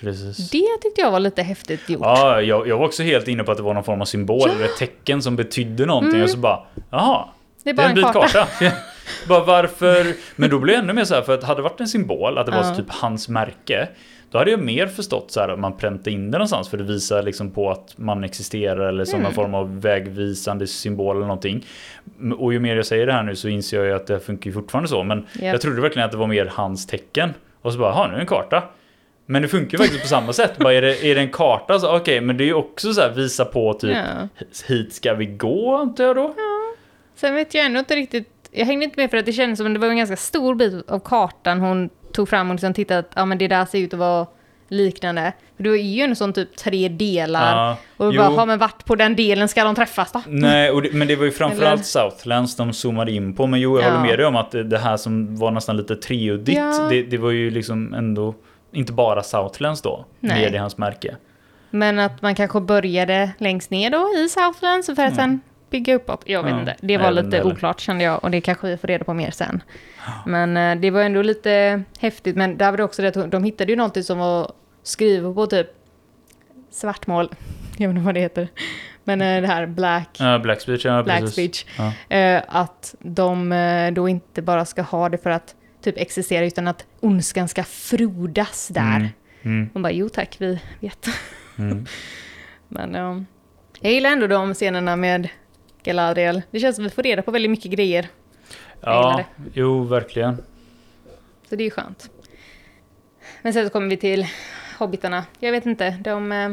precis. Det tyckte jag var lite häftigt gjort. Ja, jag, jag var också helt inne på att det var någon form av symbol Ja. Mm. eller tecken som betydde någonting och så bara, jaha, det är det bara är en en bit karta. karta. (laughs) bara varför? Men då blev jag ännu mer så här, för att hade det varit en symbol, att det var Ja. typ hans märke, då hade jag mer förstått så här att man präntar in det någonstans för det visar liksom på att man existerar eller som Mm. en form av vägvisande symbol eller någonting. Och ju mer jag säger det här nu så inser jag ju att det funkar fortfarande så, men Japp. jag trodde verkligen att det var mer hans tecken. Och så bara, ha nu är det en karta. Men det funkar ju faktiskt på samma sätt. Bara, är, det, är det en karta så okej, men det är ju också så här visa på typ Ja. hit ska vi gå antar jag då. Sen vet jag ändå inte riktigt jag hängde inte med för att det kändes som att det var en ganska stor bit av kartan hon tog fram och liksom tittade att ja, men det där ser ut att vara liknande. För det är ju en sån typ tre delar. Ja, och bara, har men vart på den delen ska de träffas då? Nej, det, men det var ju framförallt Southlands de zoomade in på. Men jo, jag Ja. håller med dig om att det- här som var nästan lite treuddigt, Ja. det, det var ju liksom ändå inte bara Southlands då, Nej. med i hans märke. Men att man kanske började längst ner då i Southlands för att sen bygga uppåt. Jag vet Ja, inte. Det var lite oklart kände jag och det kanske vi får reda på mer sen. Men eh, det var ändå lite häftigt. Men där var det också det att de hittade ju någonting som var skrivet på typ svartmål. Jag vet inte vad det heter. Men eh, det här black, Ja, Black Speech, ja black speech. Ja. Eh, att de då inte bara ska ha det för att typ existera utan att ondskan ska frodas där. Mm, mm, Man bara, jo tack, vi vet. mm. (laughs) Men ja. Jag gillar ändå de scenerna med Galadriel. Det känns som att vi får reda på väldigt mycket grejer. Ja, jo, verkligen. Så det är ju skönt. Men sen så kommer vi till hobbitarna. Jag vet inte, de... eh,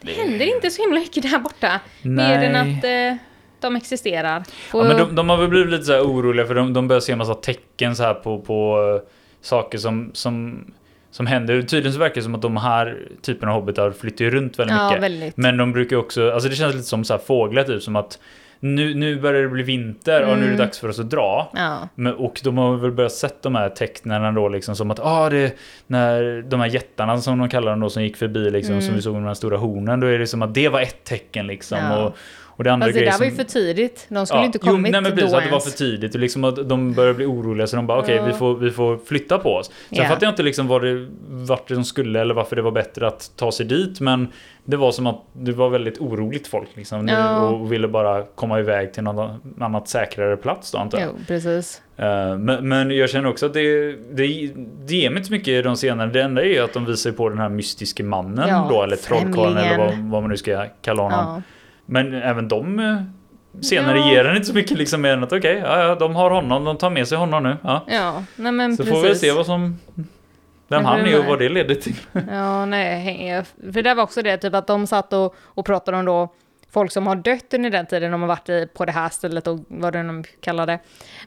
Det händer inte så himla mycket där borta. Mer än Nej. att eh, de existerar. Ja, Och- men de, de har väl blivit lite så här oroliga för de, de börjar se en massa tecken så här på, på eh, saker som, som, som händer. Tydligen så verkar det som att de här typen av hobbitar flyttar runt väldigt ja, mycket. väldigt. Men de brukar också, alltså det känns lite som så här fåglar typ, som att nu, nu börjar det bli vinter och nu är det Mm. dags för oss att dra. Ja, Men, och de har väl börjat sett de här tecknen då liksom som att ah, det, när de här jättarna som de kallar dem då som gick förbi liksom som Mm. vi såg med de här stora hornen då är det som att det var ett tecken liksom Ja. och, och det andra fast det grejer där var ju som- för tidigt. De skulle Ja, inte jo, kommit nej, men precis, då att det var för tidigt och liksom att de börjar bli oroliga så de bara okej Ja. vi, får, vi får flytta på oss. Sen Ja. fattar jag inte liksom vad det, vart de skulle eller varför det var bättre att ta sig dit men det var som att det var väldigt oroligt folk liksom Ja. och ville bara komma iväg till någon annat säkrare plats då antar jag. Jo, precis. Eh, men, men jag känner också att det, det, det ger mig inte så mycket i de scenerna. Det enda är ju att de visar på den här mystiske mannen Ja, då eller trollkarlen eller vad, vad man nu ska kalla honom. Ja. Men även de eh, senare Ja. ger den inte så mycket liksom mer än att okej, ja, ja, de har honom, de tar med sig honom nu. Ja. ja, nej men Så precis. får vi se vad som... Vem han är och vad det leder till. Ja, nej, för det var också det, typ att de satt och, och pratade om då folk som har dött under den tiden de har varit i, på det här stället och vad det de kallar det.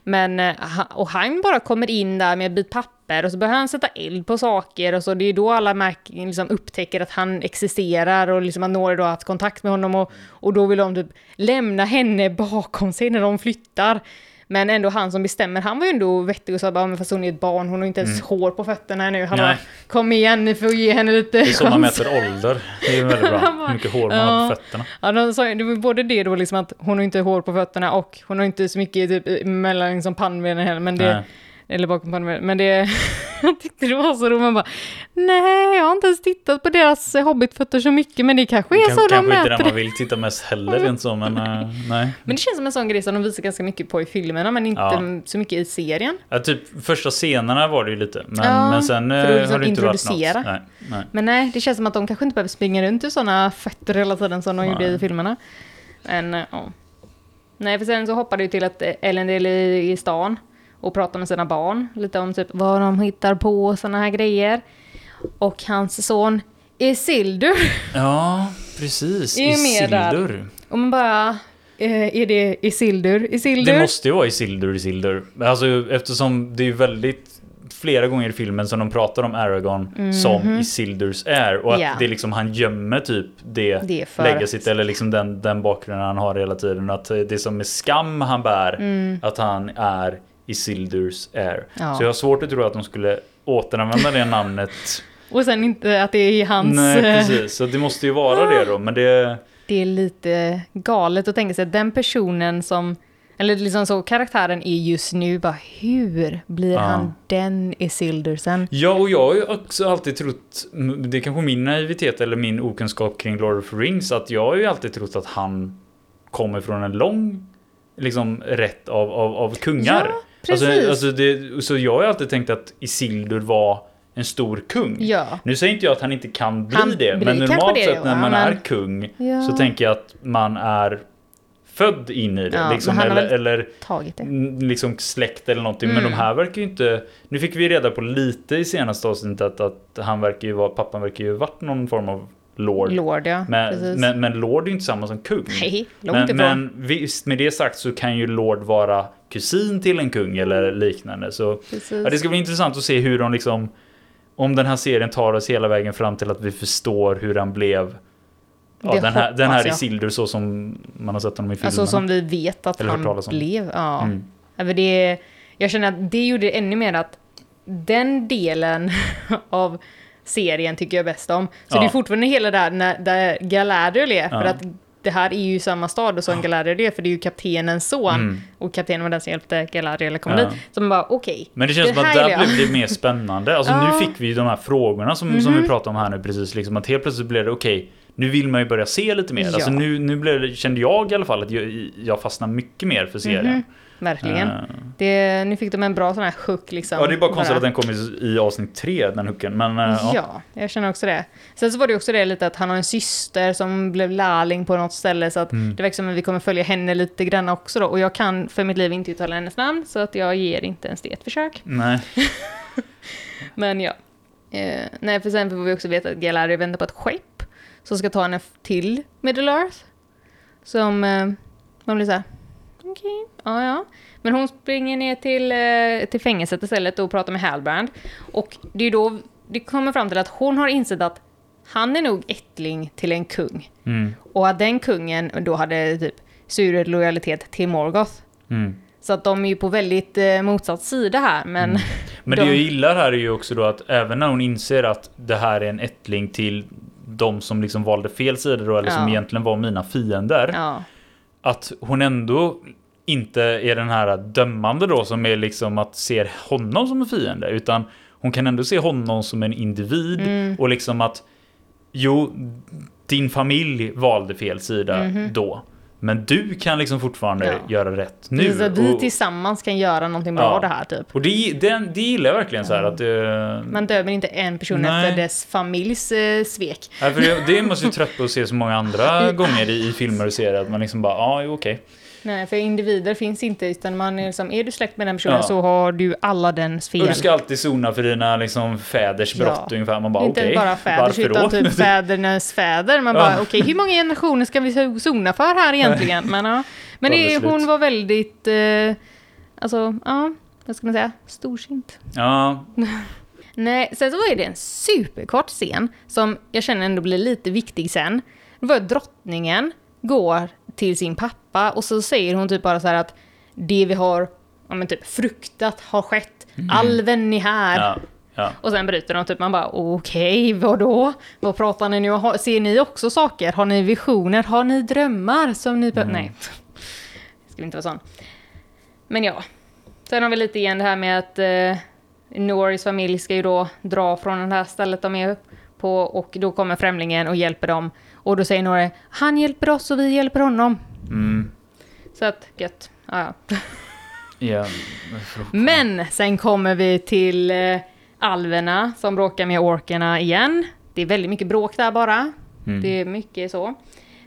Men, eh, och han bara kommer in där med en bit papper och så börjar han sätta eld på saker och så det är då alla märk, liksom upptäcker att han existerar och liksom att Nori då har haft kontakt med honom och, och då vill de typ lämna henne bakom sig när de flyttar. Men ändå han som bestämmer, han var ju ändå vettig och sa bara, men fast hon är ett barn, hon har inte ens hår på fötterna nu. Han Nej. bara, kom igen, ni får ge henne lite Det är så man chans." mäter ålder. Det är ju väldigt bra. (laughs) Hur mycket hår man har på ja. fötterna. Ja, de sa, det var både det då liksom att hon har inte hår på fötterna och hon har inte så mycket typ mellan liksom pannbenen heller, men det, Nej. Eller bakom pannbenen, men det, (laughs) jag tyckte det var så roligt, man bara, nej, jag har inte ens tittat på deras hobbitfötter så mycket, men det kanske är så de kanske inte mäter den det. man vill titta mest heller, rent så, men eh, nej. Men det känns som en sån grej som de visar ganska mycket på i filmerna, men inte Ja. så mycket i serien. Ja, typ första scenerna var det ju lite, men, Ja, men sen för liksom har det inte varit något. Nej, nej. Men nej, det känns som att de kanske inte behöver springa runt i sådana fötter hela tiden som de gjorde Nej. i filmerna. Men ja. Nej, för sen så hoppade det till att Elendil är i stan och pratar med sina barn. Lite om typ vad de hittar på och sådana här grejer. Och hans son Isildur. (laughs) Ja, precis. Är med. Isildur. Och man bara, eh, är det Isildur? Isildur? Det måste ju vara Isildur, Isildur. Alltså eftersom det är väldigt flera gånger i filmen som de pratar om Aragorn som Isildurs är. Och att. Ja. det är liksom han gömmer typ det, Det är för att- eller liksom den, den bakgrunden han har hela tiden. Att det är som med skam han bär, att han är Isildurs är. Mm. Ja. Så jag har svårt att tro att de skulle återanvända det namnet. (laughs) Och sen inte att det är hans... Nej, eh, precis. Så det måste ju vara det då. Men det... det är lite galet att tänka sig att den personen som, eller liksom så karaktären är just nu, bara hur blir Ja. han den Isildur sen? Ja, och jag har ju också alltid trott, det är kanske min naivitet eller min okunskap kring Lord of the Rings, att jag har ju alltid trott att han kommer från en lång liksom, rätt av, av, av kungar. Ja, precis. Alltså, alltså det, så jag har ju alltid tänkt att Isildur var en stor kung. Ja. Nu säger inte jag att han inte kan bli Han det, men normalt sett när man men- är kung Ja. så tänker jag att man är född in i det. Liksom, men eller, eller det. Mm, liksom släkt eller någonting. Men Mm. de här verkar ju inte... Nu fick vi reda på lite i senaste avsnittet att, att han verkar ju vara, pappan verkar ju varit någon form av Lord. Lord, ja. men, men, men Lord är ju inte samma som kung. Nej, långt Men, ifrån. men visst, med det sagt så kan ju Lord vara kusin till en kung eller liknande. Så ja, det ska bli intressant att se hur de liksom, om den här serien tar oss hela vägen fram till att vi förstår hur han blev ja, Det den här, den här. Isildur så som man har sett honom i filmerna. Alltså som vi vet att Eller han blev. Ja. Mm. Men det, jag känner att det gjorde ännu mer att den delen (laughs) av serien tycker jag bäst om. Så Ja. det är fortfarande hela där när, där Galadriel är, för att det här är ju samma stad och som Galadriel är, för det är ju kaptenens son. Mm. Och kaptenen var den som hjälpte Galadriel att komma Ja. dit. Så man bara, okej. Men det känns Det som att där jag. blev det mer spännande. Alltså Ja. Mhm. nu fick vi ju de här frågorna som, som vi pratade om här nu precis. Liksom att helt plötsligt blev det okej, nu vill man ju börja se lite mer. Ja. Alltså nu, nu blev det, kände jag i alla fall att jag, jag fastnade mycket mer för serien. Mhm. Verkligen. Eh, Det, nu fick de en bra sån här hook liksom. ja, det är bara konstigt att den kom i, i avsnitt tre, den hooken. Men eh, ja. Ja, jag känner också det. Sen så var det också det lite att han har en syster som blev lärling på något ställe så att Mm. det verkar som att vi kommer följa henne lite grann också då. Och jag kan för mitt liv inte uttala hennes namn så att jag ger inte ens det ett försök. Nej. (laughs) Men ja. Eh, nej, för sen får vi också veta att Galadriel väntar på ett skepp som ska ta henne till Middle Earth. Som man blir såhär, okej, ja ja. Men hon springer ner till, eh, till fängelset istället och pratar med Halbrand. Och det är då det kommer fram till att hon har insett att han är nog ättling till en kung. Mm. Och att den kungen då hade typ sur lojalitet till Morgoth. Mm. Så att de är ju på väldigt eh, motsatt sida här, men... (laughs) Men De- det jag gillar här är ju också då att även när hon inser att det här är en ättling till de som liksom valde fel sida då, eller som Ja. egentligen var mina fiender. ja. Att hon ändå inte är den här dömande då som är liksom att se honom som en fiende. Utan hon kan ändå se honom som en individ Mm. och liksom att jo, din familj valde fel sida Mhm. då. Men du kan liksom fortfarande Ja. göra rätt nu. Så att vi och, tillsammans kan göra någonting bra Ja. av det här typ. och det, det, det gillar jag verkligen så här att... eh, Man dömer inte en person Nej. efter dess familjs eh, svek. Nej, för det, det måste ju trött på att se så många andra (laughs) gånger i, i filmer och serier att man liksom bara, ja, jo, okej. Nej, för individer finns inte, utan man är liksom, är du släkt med den personen Ja. så har du alla dens fel. Och du ska alltid sona för dina liksom, fäders Ja. brott ungefär. Man bara, inte okej, bara fäders, varför utan då? typ (laughs) fädernas fäder. Man Ja. bara, okej, hur många generationer ska vi sona för här egentligen? (laughs) Men, ja. Men det, hon var väldigt, eh, alltså, ja, vad ska man säga, storsint. Ja, (laughs) Nej, sen så var det en superkort scen som jag känner ändå blir lite viktig sen. Det var drottningen går till sin pappa och så säger hon typ bara så här att det vi har ja, men typ fruktat har skett. Alven är här. ja, ja. Och sen bryter de typ, man bara okej, vadå? Vad pratar ni nu om? Ser ni också saker? Har ni visioner? Har ni drömmar som ni... Mm. Nej, det skulle inte vara sån. Men ja, sen har vi lite igen det här med att eh, Noris familj ska ju då dra från det här stället de är på och då kommer främlingen och hjälper dem. Och då säger Nori, han hjälper oss och vi hjälper honom. Mm, Så att, gött. Ja, ja. ja. Men sen kommer vi till eh, alverna som bråkar med orkerna igen. Det är väldigt mycket bråk där bara. Mm. Det är mycket så.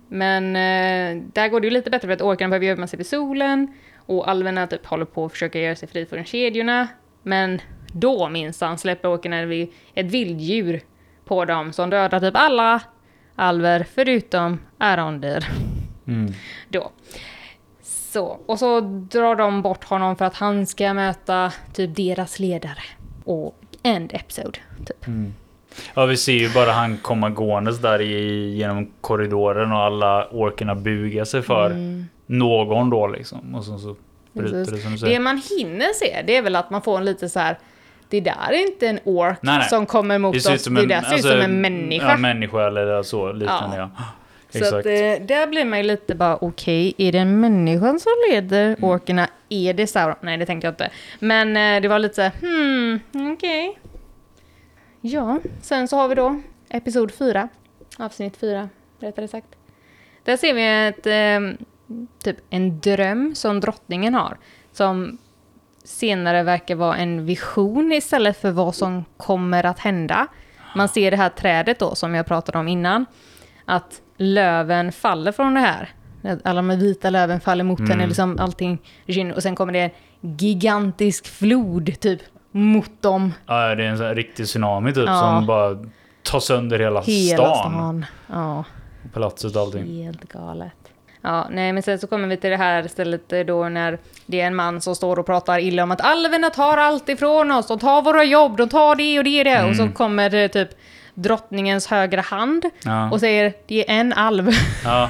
Men eh, där går det ju lite bättre för att orkarna behöver gömma sig vid solen. Och alverna typ håller på att försöka göra sig fri från kedjorna. Men då minsann släpper orkarna ett vilddjur på dem som dödar typ alla alver förutom Arondir Mm. då. Så, och så drar de bort honom för att han ska möta typ deras ledare. Och end episode, typ. Ja, vi ser ju bara han komma gåendes där i, genom korridoren och alla orkerna bugar sig för någon då liksom. Och så, så bryter Precis. det som du Det säger. man hinner se, det är väl att man får en lite så här. Det där är inte en ork Nej, nej. som kommer mot Det oss, som det en, där ser ut alltså, som en människa. Ja, människa eller så liknande ja. Så att, eh, där blir man ju lite bara, okej, är det en människa som leder Mm. orkerna? Är det Sauron? Nej, det tänkte jag inte. Men eh, det var lite så hmm, okej. Ja, sen så har vi då episod 4, avsnitt 4, rättare sagt. Där ser vi ett, eh, typ en dröm som drottningen har, som senare verkar vara en vision istället för vad som kommer att hända. Man ser det här trädet då, som jag pratade om innan, att löven faller från det här. Alla de vita löven faller mot Mm. henne, liksom allting. Och sen kommer det en gigantisk flod, typ, mot dem. Ja, det är en sån riktig tsunami typ Ja. som bara ta sönder hela, Hela stan. stan. Ja. Palatset och allting. Helt galet. Ja, nej men sen så kommer vi till det här stället eh, då när det är en man som står och pratar illa om att alverna tar allt ifrån oss, de tar våra jobb, de tar det och det och det. Och så kommer det typ drottningens högra hand Ja. och säger det är en alv. (laughs) Ja.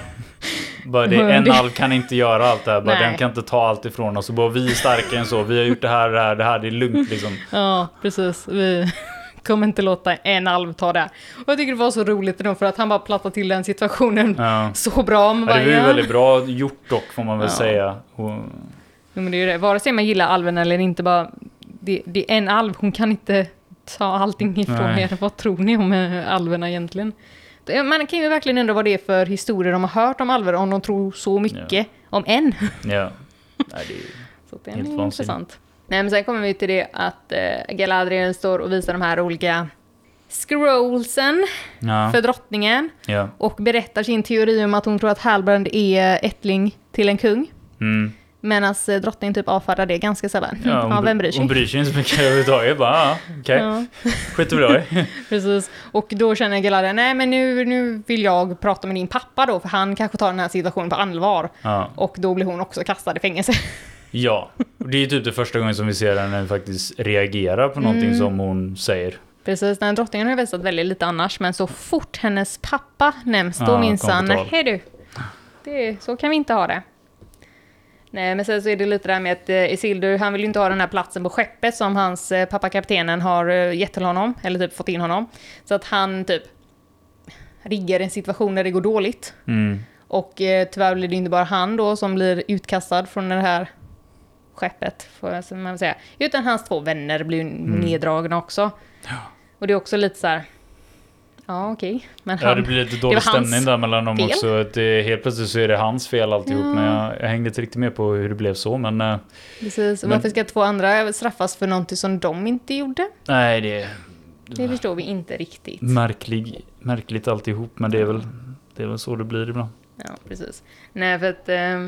Bara det, en (laughs) alv kan inte göra allt det här. Bara, den kan inte ta allt ifrån oss. Och bara, vi är starkare än så. Vi har gjort det här, det här, det här. Det är lugnt liksom. ja, precis. Vi kommer inte låta en alv ta det. Och jag tycker det var så roligt då för att han bara plattade till den situationen Ja. så bra. Man Ja, det bara, var ju ja. väldigt bra gjort dock får man väl Ja. säga. Och, Jo, men det är det. Vare sig man gillar alven eller inte, bara, det, det är en alv, hon kan inte ta allting ifrån Nej. er. Vad tror ni om eh, alverna egentligen? Det- Man kan ju verkligen undra vad det är för historier de har hört om alver, om de tror så mycket om en. ja. (laughs) Nej, det är, Så det är Helt intressant. Nej, men sen kommer vi till det att eh, Galadriel står och visar de här olika scrollsen ja, för drottningen ja. och berättar sin teori om att hon tror att Halbrand är ättling till en kung. Mm. Medan eh, drottningen typ avfärdar det ganska sällan. Ja, Ja, vem bryr sig? hon bryr sig inte så mycket överhuvudtaget. Bara, ja, okej. Ja. (laughs) Skiter i. (laughs) Precis. Och då känner Galadriel, nej men nu, nu vill jag prata med din pappa då, för han kanske tar den här situationen på allvar. Ja. Och då blir hon också kastad i fängelse. (laughs) ja. Det är typ det första gången som vi ser henne faktiskt reagera på någonting Mm. som hon säger. Precis, den drottningen har ju visat väldigt lite annars, men så fort hennes pappa nämns, då Ja, minsann, hej du, det, så kan vi inte ha det. Nej, men sen så är det lite där med att eh, Isildur, han vill ju inte ha den här platsen på skeppet som hans eh, pappa kaptenen har eh, gett till honom, eller typ fått in honom. Så att han typ riggar en situation där det går dåligt. Mm. Och eh, tyvärr blir det inte bara han då som blir utkastad från det här skeppet, får man säga. Utan hans två vänner blir neddragna också. Och det är också lite så här. Ja, okej. Men han... Ja, det blir lite dålig stämning där mellan dem fel. också. Att det, helt plötsligt så är det hans fel alltihop. Ja. Men jag, jag hängde inte riktigt med på hur det blev så. Men eh, Precis. Och Men- varför ska två andra straffas för någonting som de inte gjorde? nej, det Det förstår vi inte riktigt. märklig, märkligt alltihop. Men det är väl, det är väl så det blir ibland. Ja, precis. Nej, för att... Eh,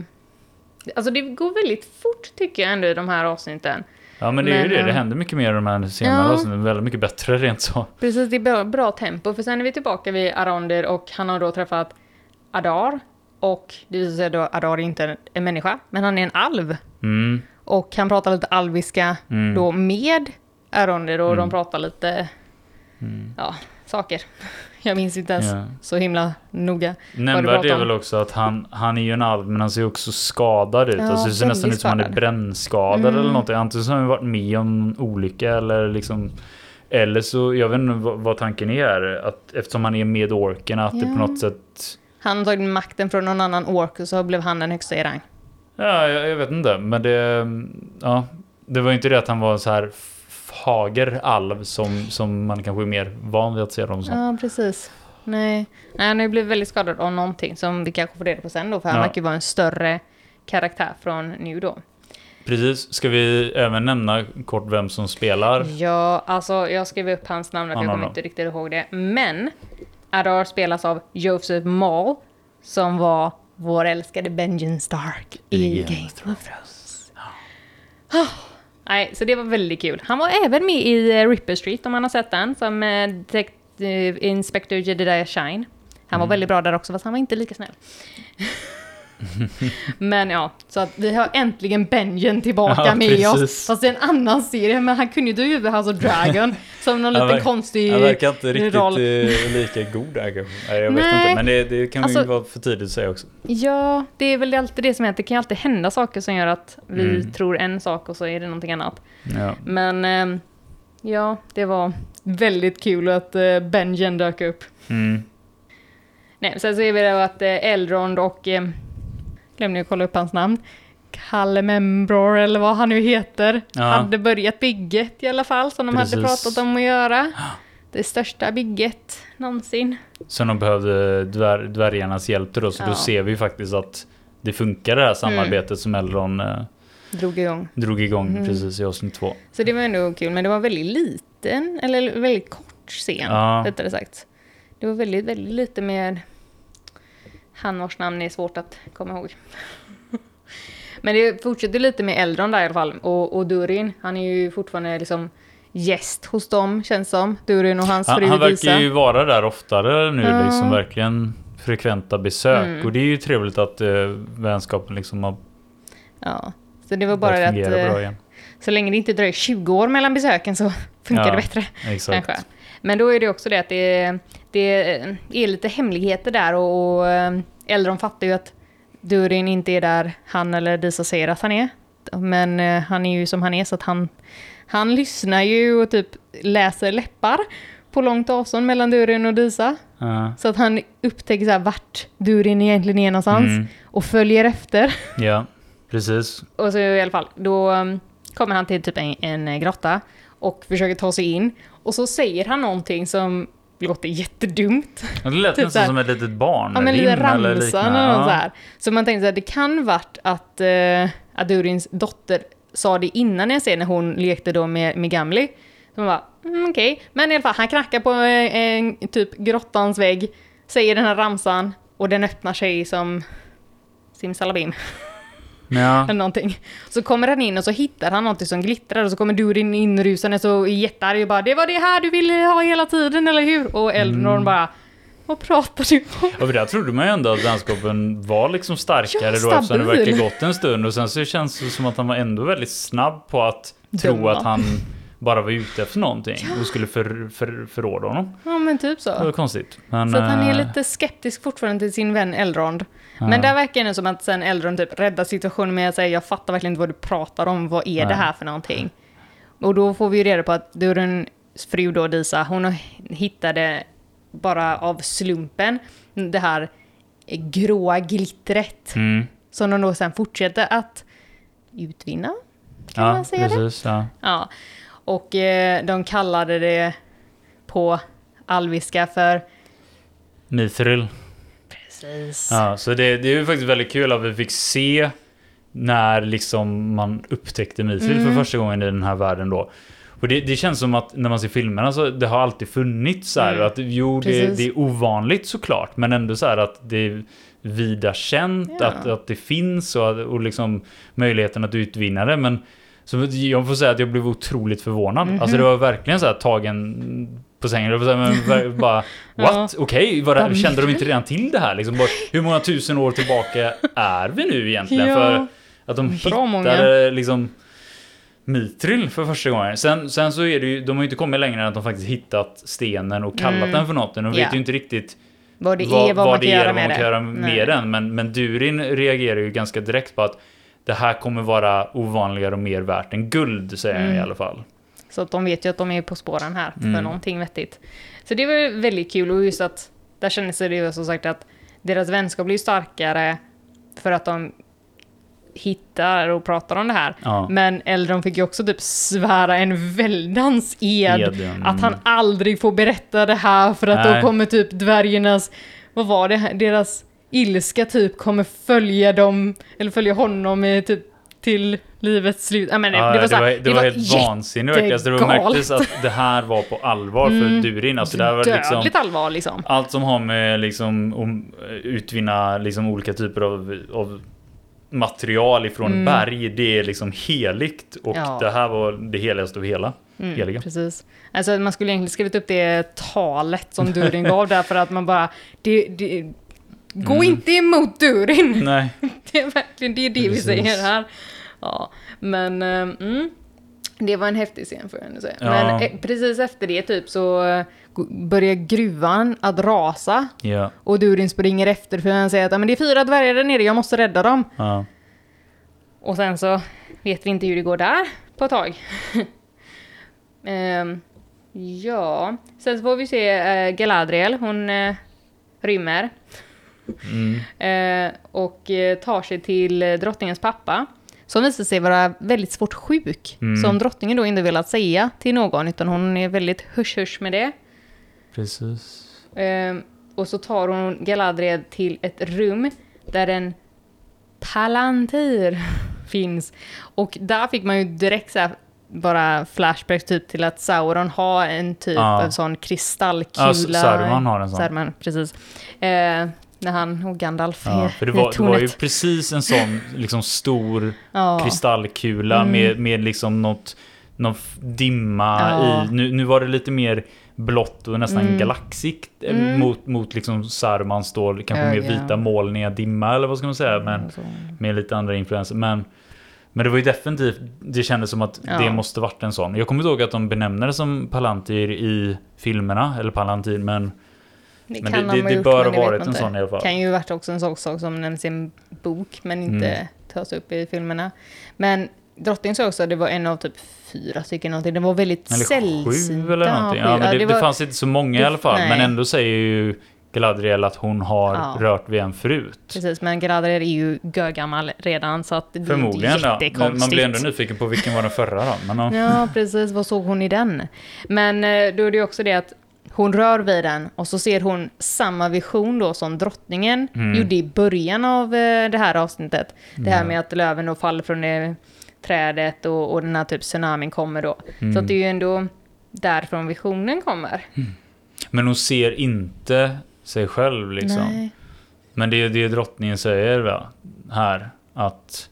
alltså det går väldigt fort tycker jag ändå i de här avsnitten. Ja, men det är ju det. Det eh, händer mycket mer i de här senare ja. avsnitten. Väldigt mycket bättre rent så. Precis, det är bra, bra tempo. För sen är vi tillbaka vid Arondir och han har då träffat Adar. Och det visar sig då att Adar är inte en människa, men han är en alv. Mm. Och han pratar lite alviska Mm. då med Arondir och Mm. de pratar lite, Mm. ja, saker. (laughs) Jag minns inte ens Ja. så himla noga. Nämnvärt är väl också att han, han är ju en alv men han ser också skadad ut. Ja, alltså, det ser nästan ut som han är skadad. brännskadad Mm. eller någonting. Antingen så har han varit med om en olycka eller liksom eller så, jag vet inte vad, tanken är här, att eftersom han är med orken att det Ja. på något sätt Han tagit makten från någon annan ork och så blev han den högsta i rang. Ja, jag, jag vet inte, men det ja, det var ju inte det att han var så här f- fager alv som, som man kanske är mer van vid att se dem som. Ja, precis. Nej, Nej han har ju blivit väldigt skadad av någonting som vi kanske får reda på sen då, för han Ja. verkar vara en större karaktär från nu då. Precis, ska vi även nämna kort vem som spelar? Ja, alltså jag skrev upp hans namn för Ja, jag kommer inte riktigt ihåg det. Men Adar spelas av Joseph Mall som var vår älskade Benjen Stark i Game of Thrones. Ah, Nej, så det var väldigt kul. Han var även med i eh, Ripper Street om man har sett den, som eh, Detective Inspector Jedediah Shine. Han var Mm. väldigt bra där också, fast han var inte lika snäll. (laughs) (laughs) men ja, så att vi har äntligen Benjen tillbaka Ja, med precis. oss. Fast det är en annan serie, men han kunde ju över House of Dragon (laughs) som någon liten konstig Han verkar inte riktigt roll. eh, lika god där kanske. Nej, jag vet Nej. inte, men det, det kan Alltså- ju vara för tidigt att säga också. Ja, det är väl alltid det som att det kan alltid hända saker som gör att vi Mm. tror en sak och så är det någonting annat. Ja. Men ehm, ja, det var väldigt kul att uh, Benjen dök upp. Mm. Nej, sen så är vi det att uh, Elrond och, uh, glömde jag kolla upp hans namn, Kalemembror eller vad han nu heter, Ja. hade börjat bygget i alla fall som de hade Precis. pratat om att göra. (gasps) Det största bygget någonsin. Så de behövde dvär, dvärgarnas hjälp då, så Ja. då ser vi faktiskt att det funkar det här samarbetet som Elrond eh, Drog igång. drog igång Mm. precis i avsnitt två. Så det var ändå kul, men det var väldigt liten, eller väldigt kort scen, Ja. rättare sagt. Det var väldigt, väldigt lite med han vars namn är svårt att komma ihåg. (laughs) men det fortsätter lite med Eldron där i alla fall, och, och Durin, han är ju fortfarande liksom gäst hos dem, känns som. Durin och hans Han, fru han verkar ju vara där oftare nu, Ja. liksom verkligen frekventa besök. Mm. Och det är ju trevligt att eh, vänskapen liksom har Ja. Så det var bara det att eh, så länge det inte dröjer 20 år mellan besöken så (laughs) funkar Ja. det bättre. Exakt. Kanske. Men då är det också det att det, det är lite hemligheter där och, och eh, Eldron fattar ju att Durin inte är där han eller Disa säger att han är. Men eh, han är ju som han är så att han, han lyssnar ju och typ läser läppar på långt avstånd mellan Durin och Disa. Ja. Så att han upptäcker så här vart Durin egentligen är någonstans Mm. och följer efter. (laughs) ja, precis. Och så i alla fall, då um, kommer han till typ en, en grotta och försöker ta sig in. Och så säger han någonting som låter jättedumt. Det lät Typ nästan som ett litet barn. Ja men lite ramsa liknande. eller något så här. Så man tänkte att det kan varit att uh, Adurins dotter sa det innan jag ser när hon lekte då med, med Gamli. Så man bara, mm, okej. Men i alla fall, han knackar på eh, en, typ grottans vägg, säger den här ramsan och den öppnar sig som simsalabim. Ja. eller någonting. Så kommer han in och så hittar han någonting som glittrar och så kommer Durin inrusande så jättearg och bara Det var det här du ville ha hela tiden, eller hur? Och Eldnorn Mm. bara Vad pratar du om? Ja, för där trodde man ju ändå att vänskapen var liksom starkare Ja, då eftersom det verkar gått en stund och sen så känns det som att han var ändå väldigt snabb på att tro Döma. att han bara var ute efter någonting och skulle för, för, förråda honom. Ja men typ Det var så. konstigt. Men, Så att han är eh, lite skeptisk fortfarande till sin vän Eldrond. Ja. Men där verkar det som att sen Eldrond typ räddar situationen med att säga jag fattar verkligen inte vad du pratar om, vad är det Nej. här för någonting? Och då får vi ju reda på att Durins fru då, Disa, hon hittade bara av slumpen det här gråa glittret Mm. som de då sen fortsätter att utvinna. Kan Ja, man säga det? precis. Ja. Ja. Och eh, de kallade det på alviska för... Mithril. Precis. Ja, så det, det är ju faktiskt väldigt kul att vi fick se när liksom man upptäckte Mithril Mm. för första gången i den här världen då. Och det, det känns som att när man ser filmerna så det har alltid funnits så här Mm. att jo det, det är ovanligt såklart men ändå så här att det är vida känt Ja. att, att det finns och, och liksom möjligheten att utvinna det men så jag får säga att jag blev otroligt förvånad. Mhm. Alltså det var verkligen så här tagen på sängen. Men (laughs) bara what? Okej, var det, Vad kände de inte redan till det här? Liksom, bara, hur många tusen år tillbaka är vi nu egentligen? Ja. För att de Bra hittade många. liksom Mithril för första gången. Sen, sen så är det ju, de har ju inte kommit längre än att de faktiskt hittat stenen och kallat Mm. den för något. De vet Ja. ju inte riktigt Vad det vad, är, vad, man kan göra vad med man kan göra med den. Men, men Durin reagerar ju ganska direkt på att det här kommer vara ovanligare och mer värt än guld, säger han i Mm. alla fall. Så att de vet ju att de är på spåren här för Mm. någonting vettigt. Så det var väldigt kul och just att där kändes det ju som sagt att deras vänskap blir starkare för att de hittar och pratar om det här. Ja. Men Eldron fick ju också typ svära en väldans ed Ed. Mm. att han aldrig får berätta det här för att Nej. då kommer typ dvärgarnas, vad var det, deras ilska typ kommer följa dem, eller följa honom i typ till livets slut. Ja, men, Ja, det var, så här, det var, det var helt vansinnigt. Alltså, det märktes att det här var på allvar för Mm. Durin. Alltså, det här var liksom, allvar liksom. allt som har med liksom, om, utvinna liksom, olika typer av, av material ifrån Mm. berg, det är liksom heligt. Och Ja. det här var det heligaste av hela. Mm, Heliga. Precis. Alltså man skulle egentligen skrivit upp det talet som Durin gav där för att man bara, det, det, gå Mm. inte emot Durin. (laughs) Nej. Det är verkligen det, är det vi säger här. Ja, men eh, mm, det var en häftig scen får jag ändå säga. Ja. Men eh, precis efter det typ så eh, börjar gruvan att rasa Ja. och Durin springer efter för han säger att "Ja, men det är fyra dvärgar där nere, jag måste rädda dem. ja. Och sen så vet vi inte hur det går där på ett tag. (laughs) Ehm, ja, sen så får vi se uh, Galadriel, hon uh, rymmer. Mm. Eh, och eh, tar sig till eh, drottningens pappa. Som visar sig vara väldigt svårt sjuk. Mm. Som drottningen då inte velat säga till någon, utan hon är väldigt hush-hush med det. Precis. Eh, och så tar hon Galadriel till ett rum där en palantir (laughs) finns. Och där fick man ju direkt så här, bara flashback typ till att Sauron har en typ Ja. av sån kristallkula. Ja, Saruman har en sån. Saruman, precis. Eh, när han och Gandalf Ja, är för det var, det var ju precis en sån (laughs) liksom stor Ja. kristallkula Mm. med, med liksom något, någon dimma Ja. i, nu, nu var det lite mer blått och nästan Mm. galaxigt eh, Mm. mot, mot liksom Sarmans då, kanske mer vita molniga dimma eller vad ska man säga, men med lite andra influenser. Men, men det var ju definitivt, det kändes som att Ja. det måste varit en sån. Jag kommer ihåg att de benämner det som Palantir i filmerna, eller Palantir, men Det Men kan det- de det- det gjort, bör men ha varit en inte. sån i alla fall. kan ju varit också en sån sak som nämns i en bok, men inte Mm. tas upp i filmerna. Men drottning sa också att det var en av typ fyra stycken någonting. Det var väldigt Eller sällsynta. sju eller någonting. Ja, men det, var- det fanns inte så många i det- alla fall. Men nej. ändå säger ju Galadriel att hon har Ja. rört vid en förut. Precis, men Galadriel är ju gögammal redan så att det Förmodligen är ja. Men man blir ändå nyfiken på vilken var den förra då. Men, ja. Ja, precis. Vad såg hon i den? Men eh, då är det ju också det att hon rör vid den och så ser hon samma vision då som drottningen Mm. gjorde i början av eh, det här avsnittet. Det här med att löven då faller från det trädet och, och den här typ tsunamin kommer då. Så Mm. att det är ju ändå därifrån visionen kommer. Men hon ser inte sig själv liksom. Nej. Men det är det drottningen säger va? här. Att,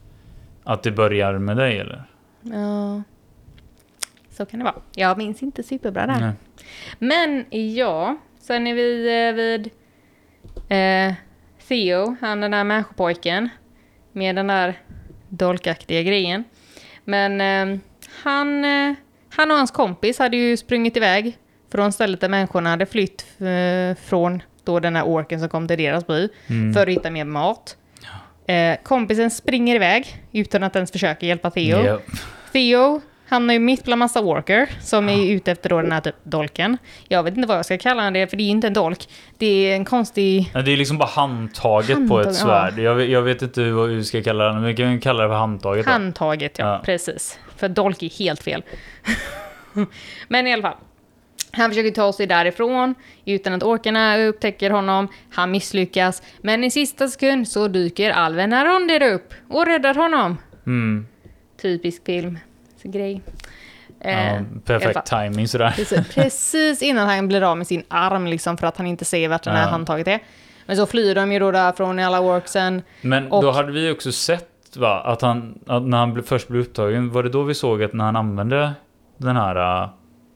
att det börjar med dig eller? Ja. Så kan det vara. Jag minns inte superbra där. Nej. Men ja, sen är vi eh, vid eh, Theo, han den där människopojken. Med den där dolkaktiga grejen. Men eh, han, eh, han och hans kompis hade ju sprungit iväg från stället där människorna hade flytt eh, från då den här orken som kom till deras by. Mm. För att hitta mer mat. Eh, kompisen springer iväg utan att ens försöka hjälpa Theo. Ja. Theo hamnar ju mitt bland massa walker som är ute efter då den här typ dolken. Jag vet inte vad jag ska kalla det, för det är ju inte en dolk. Det är en konstig... Ja, det är liksom bara handtaget på Handtag, ett svärd. Jag, vet- jag vet inte vad vi ska kalla det, men vi kan kalla det för handtaget. då. Handtaget, ja, Ja. Precis. För dolk är helt fel. (laughs) Men i alla fall. Han försöker ta sig därifrån utan att orkarna upptäcker honom. Han misslyckas. Men i sista sekund så dyker alven Aronder upp och räddar honom. Mm. Typisk film. Grej. Eh, Ja, alla perfekt timing sådär. Precis, precis innan han blir av med sin arm liksom för att han inte ser vart det här Ja. handtaget är. Men så flyr de ju då därifrån i alla worksen. Men Och- då hade vi också sett va, att han, att när han först blev upptagen, var det då vi såg att när han använde den här uh,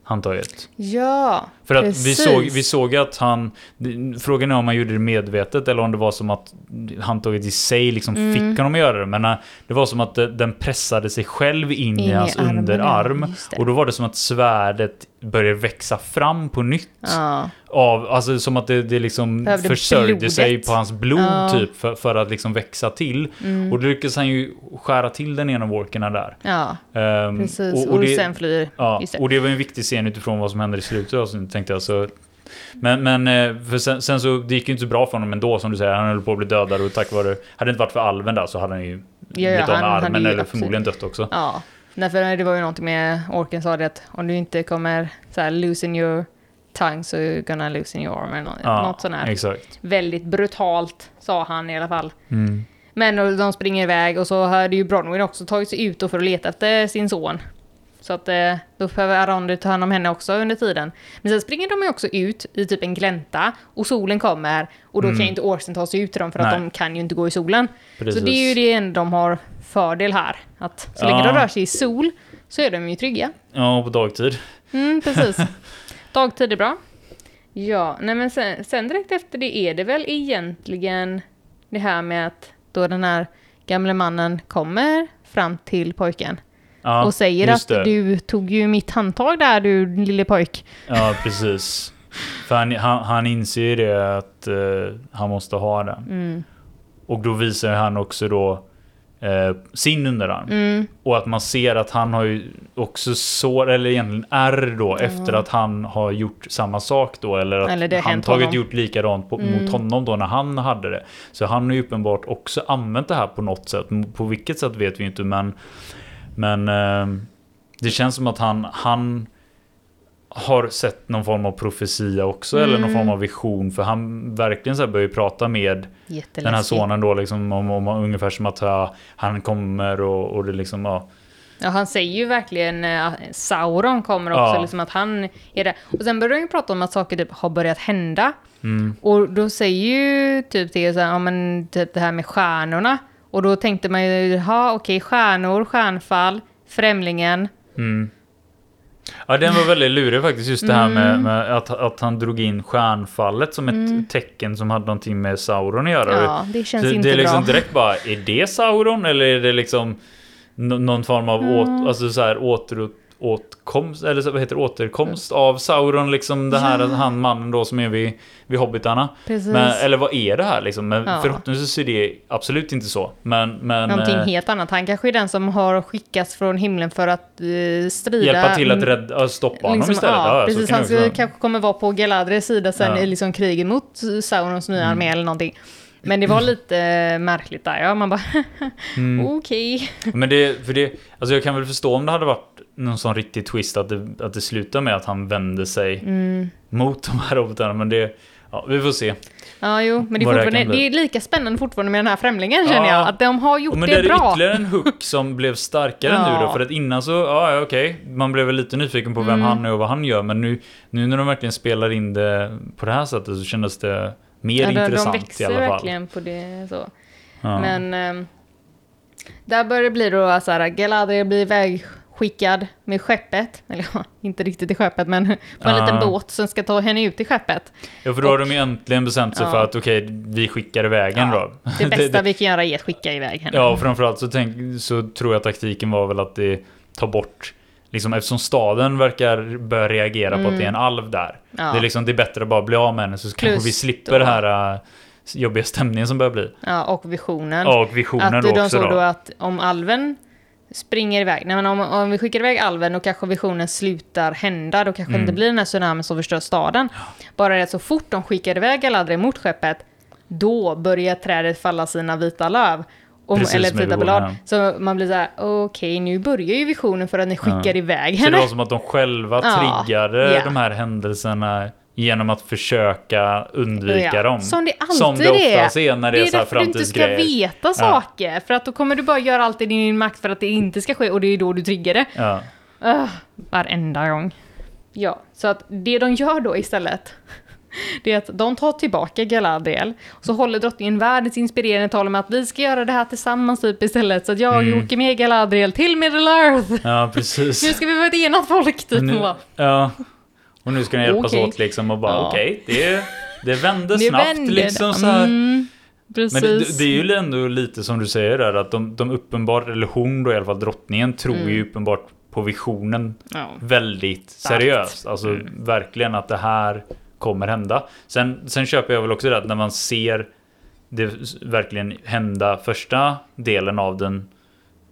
handtaget? Ja, För att precis. vi såg, vi såg att han, frågan är om han gjorde det medvetet eller om det var som att handtaget i sig liksom Mm. fick honom att göra det. Men uh, det var som att det, den pressade sig själv in, In i hans armen, underarm. Och då var det som att svärdet började växa fram på nytt. Ja, Av, alltså som att det, det liksom Behövde försörjde blodet. sig på hans blod Ja. typ för, för att liksom växa till. Och då lyckades han ju skära till den ena walkerna där. ja Ehm, precis. Och, och, och, det, sen flyr... ja, och det var en viktig scen utifrån vad som hände i slutet av avsnittet tänkte jag. Så, men, men eh, för sen, sen så, det gick ju inte så bra för honom ändå som du säger. Han höll på att bli dödad och tack vare, hade det inte varit för alven där så hade han ju blivit av med armen eller absolut- förmodligen dött också. Ja, därför det var ju någonting med orken sa det att om du inte kommer så här loosen your tongue så you're gonna loosen your arm eller något, Ja, något sånt här. Exakt. Väldigt brutalt sa han i alla fall. Mm. Men och de springer iväg och så hade ju Bronwyn också tagit sig ut för att leta efter sin son. Så att eh, då behöver Aronder ta hand om henne också under tiden. Men sen springer de ju också ut i typ en glänta och solen kommer och då kan ju inte orksen ta sig ut till dem för att Mm. Nej. de kan ju inte gå i solen. Precis. Så det är ju det enda de har fördel här. Att så länge Ja. de rör sig i sol så är de ju trygga. Ja, på dagtid. Mm, precis. (laughs) Dagtid är bra. Ja, nej men sen, sen direkt efter det är det väl egentligen det här med att då den här gamle mannen kommer fram till pojken Ja, och säger att det. du tog ju mitt handtag där du lille pojk. Ja, precis. För han, han, han inser ju det att eh, han måste ha den. Mm. Och då visar han också då eh, sin underarm. Mm, Och att man ser att han har ju också sår, eller egentligen ärr då, efter att han har gjort samma sak då. Eller att Eller handtaget gjort likadant på, Mm. mot honom då när han hade det. Så han har ju uppenbart också använt det här på något sätt. På vilket sätt vet vi inte, men... Men eh, det känns som att han, han har sett någon form av profetia också, eller någon Mm. form av vision. För han verkligen så börjar prata med den här sonen då, liksom, om, om, ungefär som att ja, han kommer och, och det liksom, ja. Ja, han säger ju verkligen eh, att Sauron kommer också, Ja. liksom att han är det. Och sen börjar han ju prata om att saker typ har börjat hända. Mm, Och då säger ju typ det så här, ja men typ det här med stjärnorna. Och då tänkte man ju, ja okej, stjärnor, stjärnfall, Främlingen. mm, Ja, den var väldigt lurig faktiskt. Just det här med, Mm. med att, att han drog in stjärnfallet som ett tecken som hade någonting med Sauron att göra. Ja, det känns det, inte det är liksom bra. direkt bara, är det Sauron eller är det liksom någon form av Mm. åt, alltså så här, åter, åtkomst, eller vad heter det, återkomst av Sauron, liksom det här, Ja. han mannen då som är vid, vid hobbitarna. Men, eller vad är det här liksom? Men Ja. förhoppningsvis är det absolut inte så. Men, men Någonting eh, helt annat. Han kanske är den som har skickats från himlen för att eh, strida. hjälpa till att mm, rädda, stoppa honom liksom, istället. Ja, Ja, precis. Han också kanske kommer vara på Galadriels sida sen i liksom kriget mot Saurons nya armé eller någonting. Men det var lite eh, märkligt där, ja. Man bara, (laughs) Mm. okej. Men det, för det, alltså jag kan väl förstå om det hade varit någon sån riktig twist att det, att det slutar med att han vände sig Mm. mot de här robotarna. Men det, ja, vi får se. Ja, jo, men det är, det det är lika spännande fortfarande med den här främlingen känner Ja. jag. Att de har gjort men det, det är bra. ytterligare en hook som blev starkare Ja. nu då. För att innan så, ja okej, man blev väl lite nyfiken på vem Mm. han är och vad han gör. Men nu, nu när de verkligen spelar in det på det här sättet så kändes det mer Ja, de, de intressant i växer alla fall. verkligen på det så. Men ehm, där börjar det bli då så här, Galadriel blir ivägskickad med skeppet. Eller ja, inte riktigt i skeppet, men (laughs) på en Ja. liten båt som ska ta henne ut i skeppet. ja, för då har och- de ju äntligen bestämt sig Ja. för att okej, vi skickar iväg en Ja, då. Det (laughs) bästa vi kan göra är att skicka iväg henne. Ja, och framförallt så, tänk, så tror jag taktiken var väl att det tar bort Liksom eftersom staden verkar börja reagera på att det är en alv där. Mm. Det, är liksom, det är bättre att bara bli av med henne så Plus kanske vi slipper det här äh, jobbiga stämningen som börjar bli. Ja, och visionen. Ja, och visionen att då de också såg då. då att om alven springer iväg, nej men om, om vi skickar iväg alven och kanske visionen slutar hända, då kanske det Mm. inte blir den här tsunamin som förstör staden. Bara det så fort de skickar iväg Galadriel mot skeppet, då börjar trädet falla sina vita löv. Om, Precis, eller vita blad. Så man blir så här: okej nu börjar ju visionen för att ni skickar Ja. iväg Så det henne. var som att de själva triggade ja. de här händelserna genom att försöka undvika Ja, dem. Som det alltid Som det oftast är när det är, Det är så här därför du inte ska framtidsgrejer. veta saker. För att då kommer du bara göra allt i din makt för att det inte ska ske och det är då du triggar det. Ja. Uh, varenda gång. Ja, så att det de gör då istället, (laughs) det är att de tar tillbaka Galadriel, och så håller drottningen världens inspirerande tal om att vi ska göra det här tillsammans typ istället, så att jag Mm. åker med Galadriel till Middle Earth. ja, precis. (laughs) Nu ska vi vara ett enat folk, typ. Nu- Ja. Och nu ska ni hjälpas Okej. åt liksom och bara Ja. okej, det, det vände (laughs) det snabbt vände liksom det. så här. Mm, precis. Men det, det är ju ändå lite som du säger där att de, de uppenbart, eller hon då i alla fall, drottningen, tror Mm. ju uppenbart på visionen ja. väldigt Starkt. seriöst. Alltså Mm. verkligen att det här kommer hända. Sen, sen köper jag väl också det att när man ser det verkligen hända första delen av den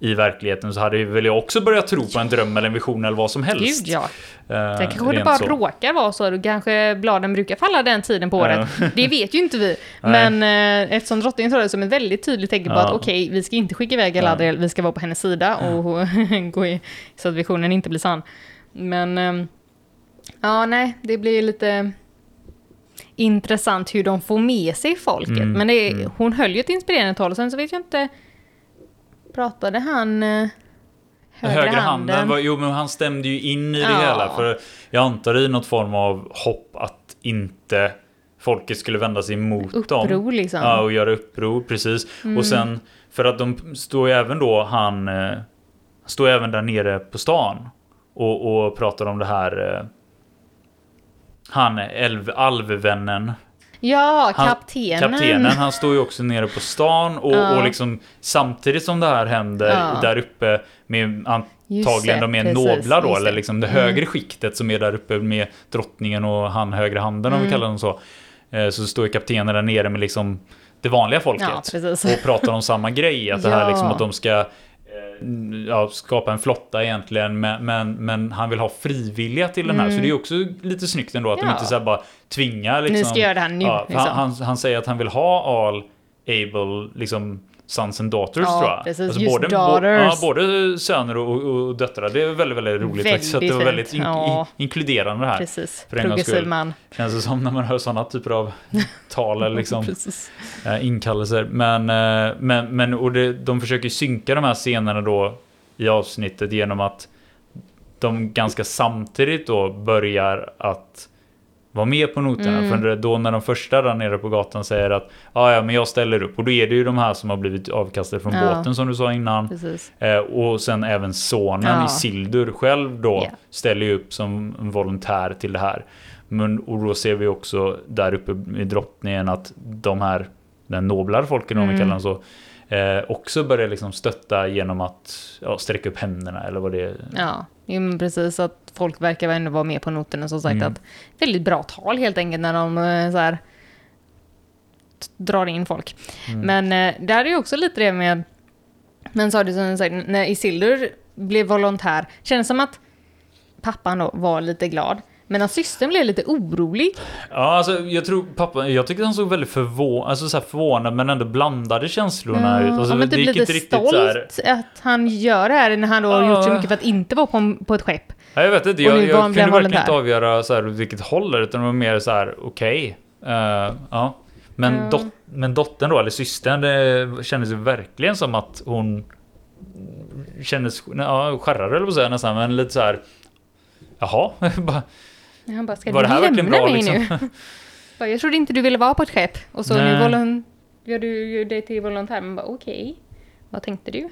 i verkligheten så hade väl jag också börjat tro på en dröm eller en vision eller vad som helst. Gud ja. Eh, Det kanske det bara så. råkar vara så. Kanske bladen brukar falla den tiden på året. Det vet ju inte vi. (laughs) Men eh, eftersom drottningen tar det som ett väldigt tydligt tecken på att okej, vi ska inte skicka iväg Galadriel, vi ska vara på hennes sida och (laughs) gå i, så att visionen inte blir sann. Men ehm, ja, nej, det blir lite intressant hur de får med sig folket. Mm, Men det, mm. hon höll ju ett inspirerande tal och sen så vet jag inte, pratade han eh, högra handen, var, jo men han stämde ju in i det Ja. hela. För jag antar i något form av hopp att inte folket skulle vända sig emot dem. Uppror liksom. Ja, och göra uppror, precis. Mm. Och sen, för att de står ju även då, han eh, står även där nere på stan och, och pratar om det här eh, han, älv, alvvännen, Ja, Han- kaptenen. kaptenen, han står ju också nere på stan och, Ja. och liksom samtidigt som det här händer Ja. där uppe med antagligen det, de mer precis, nobla då, eller liksom det Mm. högre skiktet som är där uppe med drottningen och han högra handen om vi Mm. kallar dem så. Eh, Så står ju kaptenen där nere med liksom det vanliga folket Ja, och pratar om samma grej. Att det här (laughs) liksom att de ska ja, skapa en flotta egentligen men, men, men han vill ha frivilliga till den här så det är också lite snyggt ändå att de Mm. Ja. inte så bara tvingar liksom, Ni ska göra det här nu. Ja, liksom. han, han, han säger att han vill ha all able liksom sons and daughters Ja, tror jag. precis. Just både, daughters. ja, både söner och, och, döttrar. Det är väldigt, väldigt roligt Väldigt faktiskt. Så det var väldigt in, Ja. in, inkluderande det här. Precis, För progressiv man. Känns det som när man hör sådana typer av (laughs) tal eller liksom eh, inkallelser. Men, eh, men, men och det, de försöker synka de här scenerna då i avsnittet genom att de ganska samtidigt då börjar att vara med på noterna. Mm. För då när de första där nere på gatan säger att ja, ja, men jag ställer upp. Och då är det ju de här som har blivit avkastade från Ja. båten som du sa innan. Eh, och sen även sonen Ja. Isildur själv då Ja. ställer ju upp som volontär till det här. Men, och då ser vi också där uppe i drottningen att de här, den noblare folken om vi Mm. kallar dem så, eh, också börjar liksom stötta genom att ja, sträcka upp händerna eller vad det är. Ja, jo, men precis. Att folk verkar ändå vara med på noterna. Som sagt, Mm. att väldigt bra tal helt enkelt när de eh, så här, drar in folk. Mm. Men eh, där är ju också lite det med, men sa du som sagt, när Isildur blev volontär, kändes som att pappan då var lite glad. Men att systern blev lite orolig. Ja, alltså jag tror pappa, jag tyckte han såg väldigt förvånad, alltså så här förvånad men ändå blandade känslorna ut. Alltså, ja, men typ lite inte riktigt stolt att han gör det här när han då har Ja. gjort så mycket för att inte vara på, på ett skepp. Ja, jag vet inte, jag, jag han- kunde verkligen inte volontär. avgöra så här, vilket håll det utan det var mer så här, okej. Eh, ja. Men, Ja. dot, men dottern då, eller systern, det kändes ju verkligen som att hon kändes, ja, skärrade eller vad säga nästan, men lite så här, jaha, (laughs) bara, Han bara, ska var du det här lämna bra mig liksom? nu? (laughs) Bara, jag trodde inte du ville vara på ett skepp. Och så nu volon, gör du dig till volontär. Men bara okej, vad tänkte du?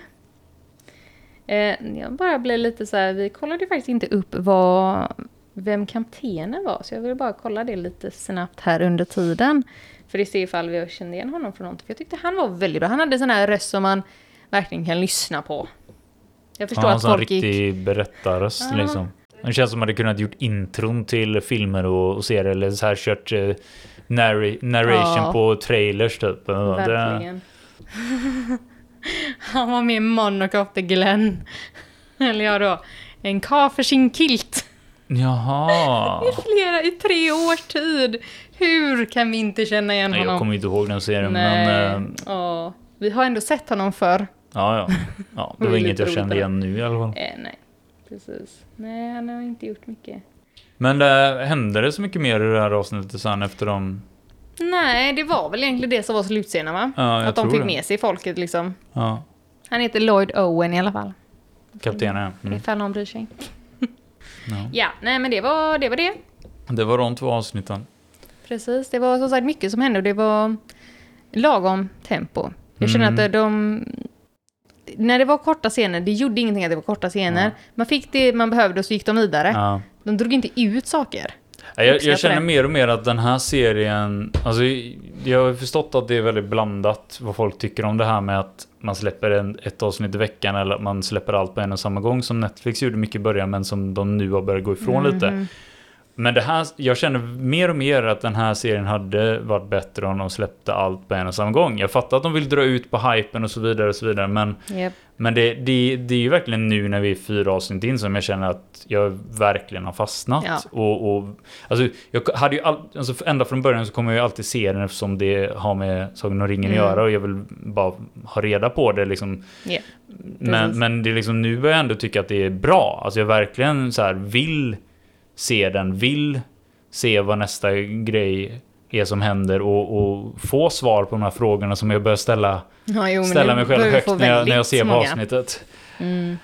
Eh, jag bara blev lite så här, vi kollade faktiskt inte upp vad, vem kaptenen var. Så jag vill bara kolla det lite snabbt här under tiden. För att se ifall vi kände igen honom från någonting. För jag tyckte han var väldigt bra. Han hade sån här röst som man verkligen kan lyssna på. Jag förstår Ja, en att folk riktig gick... berättarröst Ja. liksom. Det känns som att man hade kunnat gjort intron till filmer och, och serier, eller så här kört eh, narri- narration Ja. på trailers typ. Verkligen. (laughs) Han var med the Glen. (laughs) Eller ja då, en karl för sin kilt. Jaha. (laughs) I flera, i tre års tid. Hur kan vi inte känna igen Nej, honom? jag kommer inte ihåg den serien, Nej. men... eh, ja. Vi har ändå sett honom förr. Ja, ja. ja det var inget jag kände igen nu i alla fall. Eh, nej, precis. Nej, han har inte gjort mycket. Men det, hände det så mycket mer i det här avsnittet sen efter de... Nej, det var väl egentligen det som var slutscenen va? Ja, jag Att de fick det. med sig folket liksom. Ja, Han heter Lloyd Owen i alla fall. kaptenen. Mm. Ifall någon bryr sig. (laughs) Ja. Ja, nej men det var det. Var det. Det var de två avsnitten. Precis, det var som sagt mycket som hände och det var lagom tempo. Jag känner Mm. att de... När det var korta scener, det gjorde ingenting att det var korta scener. Ja. Man fick det man behövde och så gick de vidare. Ja. De drog inte ut saker. Ja, Jag, jag känner mer och mer att den här serien, alltså jag har förstått att det är väldigt blandat vad folk tycker om det här med att man släpper en, ett avsnitt i veckan eller att man släpper allt på en och samma gång som Netflix gjorde mycket i början men som de nu har börjat gå ifrån lite. Men det här, jag känner mer och mer att den här serien hade varit bättre om de släppte allt på en och samma gång. Jag fattar att de vill dra ut på hypen och så vidare och så vidare men Japp. men det, det, det är ju verkligen nu när vi är fyra avsnitt in som jag känner att jag verkligen har fastnat. Ja. Och, och, alltså, jag hade ju all, alltså, ända från början så kommer jag ju alltid se den eftersom det har med Sagan om ringen Mm. att göra och jag vill bara ha reda på det. Liksom. Ja, Men, men det är liksom, nu börjar jag ändå tycka att det är bra. Alltså jag verkligen så här vill se den, vill se vad nästa grej är som händer och, och få svar på de här frågorna som jag börjar ställa, Ja, jo, ställa mig själv högt när jag, när jag ser på många. avsnittet. Mm.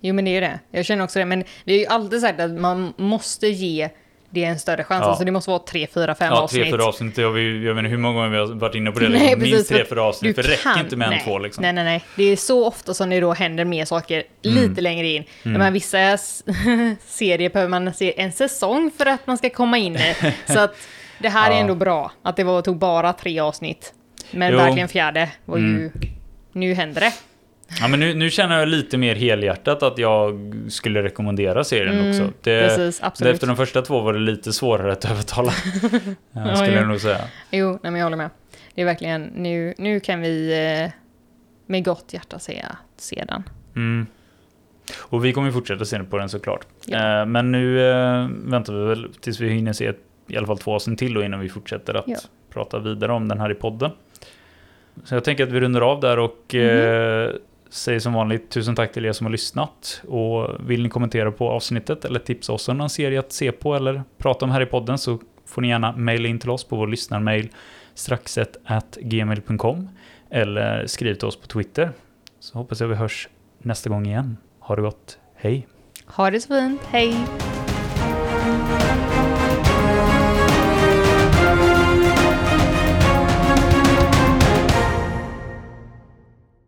Jo men det är ju det. Jag känner också det. Men vi har ju alltid sagt att man måste ge det en större chans. Ja. Alltså det måste vara tre, fyra, fem Ja, avsnitt. tre, fyra avsnitt. Jag, vet- jag vet inte hur många gånger vi har varit inne på det. (laughs) Nej, Liksom. Minst tre, fyra avsnitt. För det räcker inte med en nej, två liksom. Nej, nej, nej. Det är så ofta som det då händer mer saker Mm. lite längre in. Men vissa (laughs) serier behöver man se en säsong för att man ska komma in i. (laughs) Så att det här är Ja. ändå bra. Att det var, tog bara tre avsnitt. Men Jo. verkligen fjärde var ju... Mm. Nu händer det. Ja, men nu, nu känner jag lite mer helhjärtat att jag skulle rekommendera serien Mm, också. Det, precis, absolut. Efter de första två var det lite svårare att övertala. Ja, (laughs) ja, skulle jo. jag nog säga. Jo, nej, men jag håller med. Det är verkligen, nu, nu kan vi eh, med gott hjärta säga sedan. Mm. Och vi kommer fortsätta se på den såklart. Ja. Eh, men nu eh, väntar vi väl tills vi hinner se i alla fall två avsnitt till då innan vi fortsätter att Ja. prata vidare om den här i podden. Så jag tänker att vi rundar av där och Mhm. eh, säger som vanligt tusen tack till er som har lyssnat. Och vill ni kommentera på avsnittet eller tipsa oss om någon serie att se på eller prata om här i podden så får ni gärna mejla in till oss på vår lyssnarmail straxet eller skriv till oss på Twitter. Så hoppas jag vi hörs nästa gång igen. Ha det gott. Hej! Ha det så fint, hej!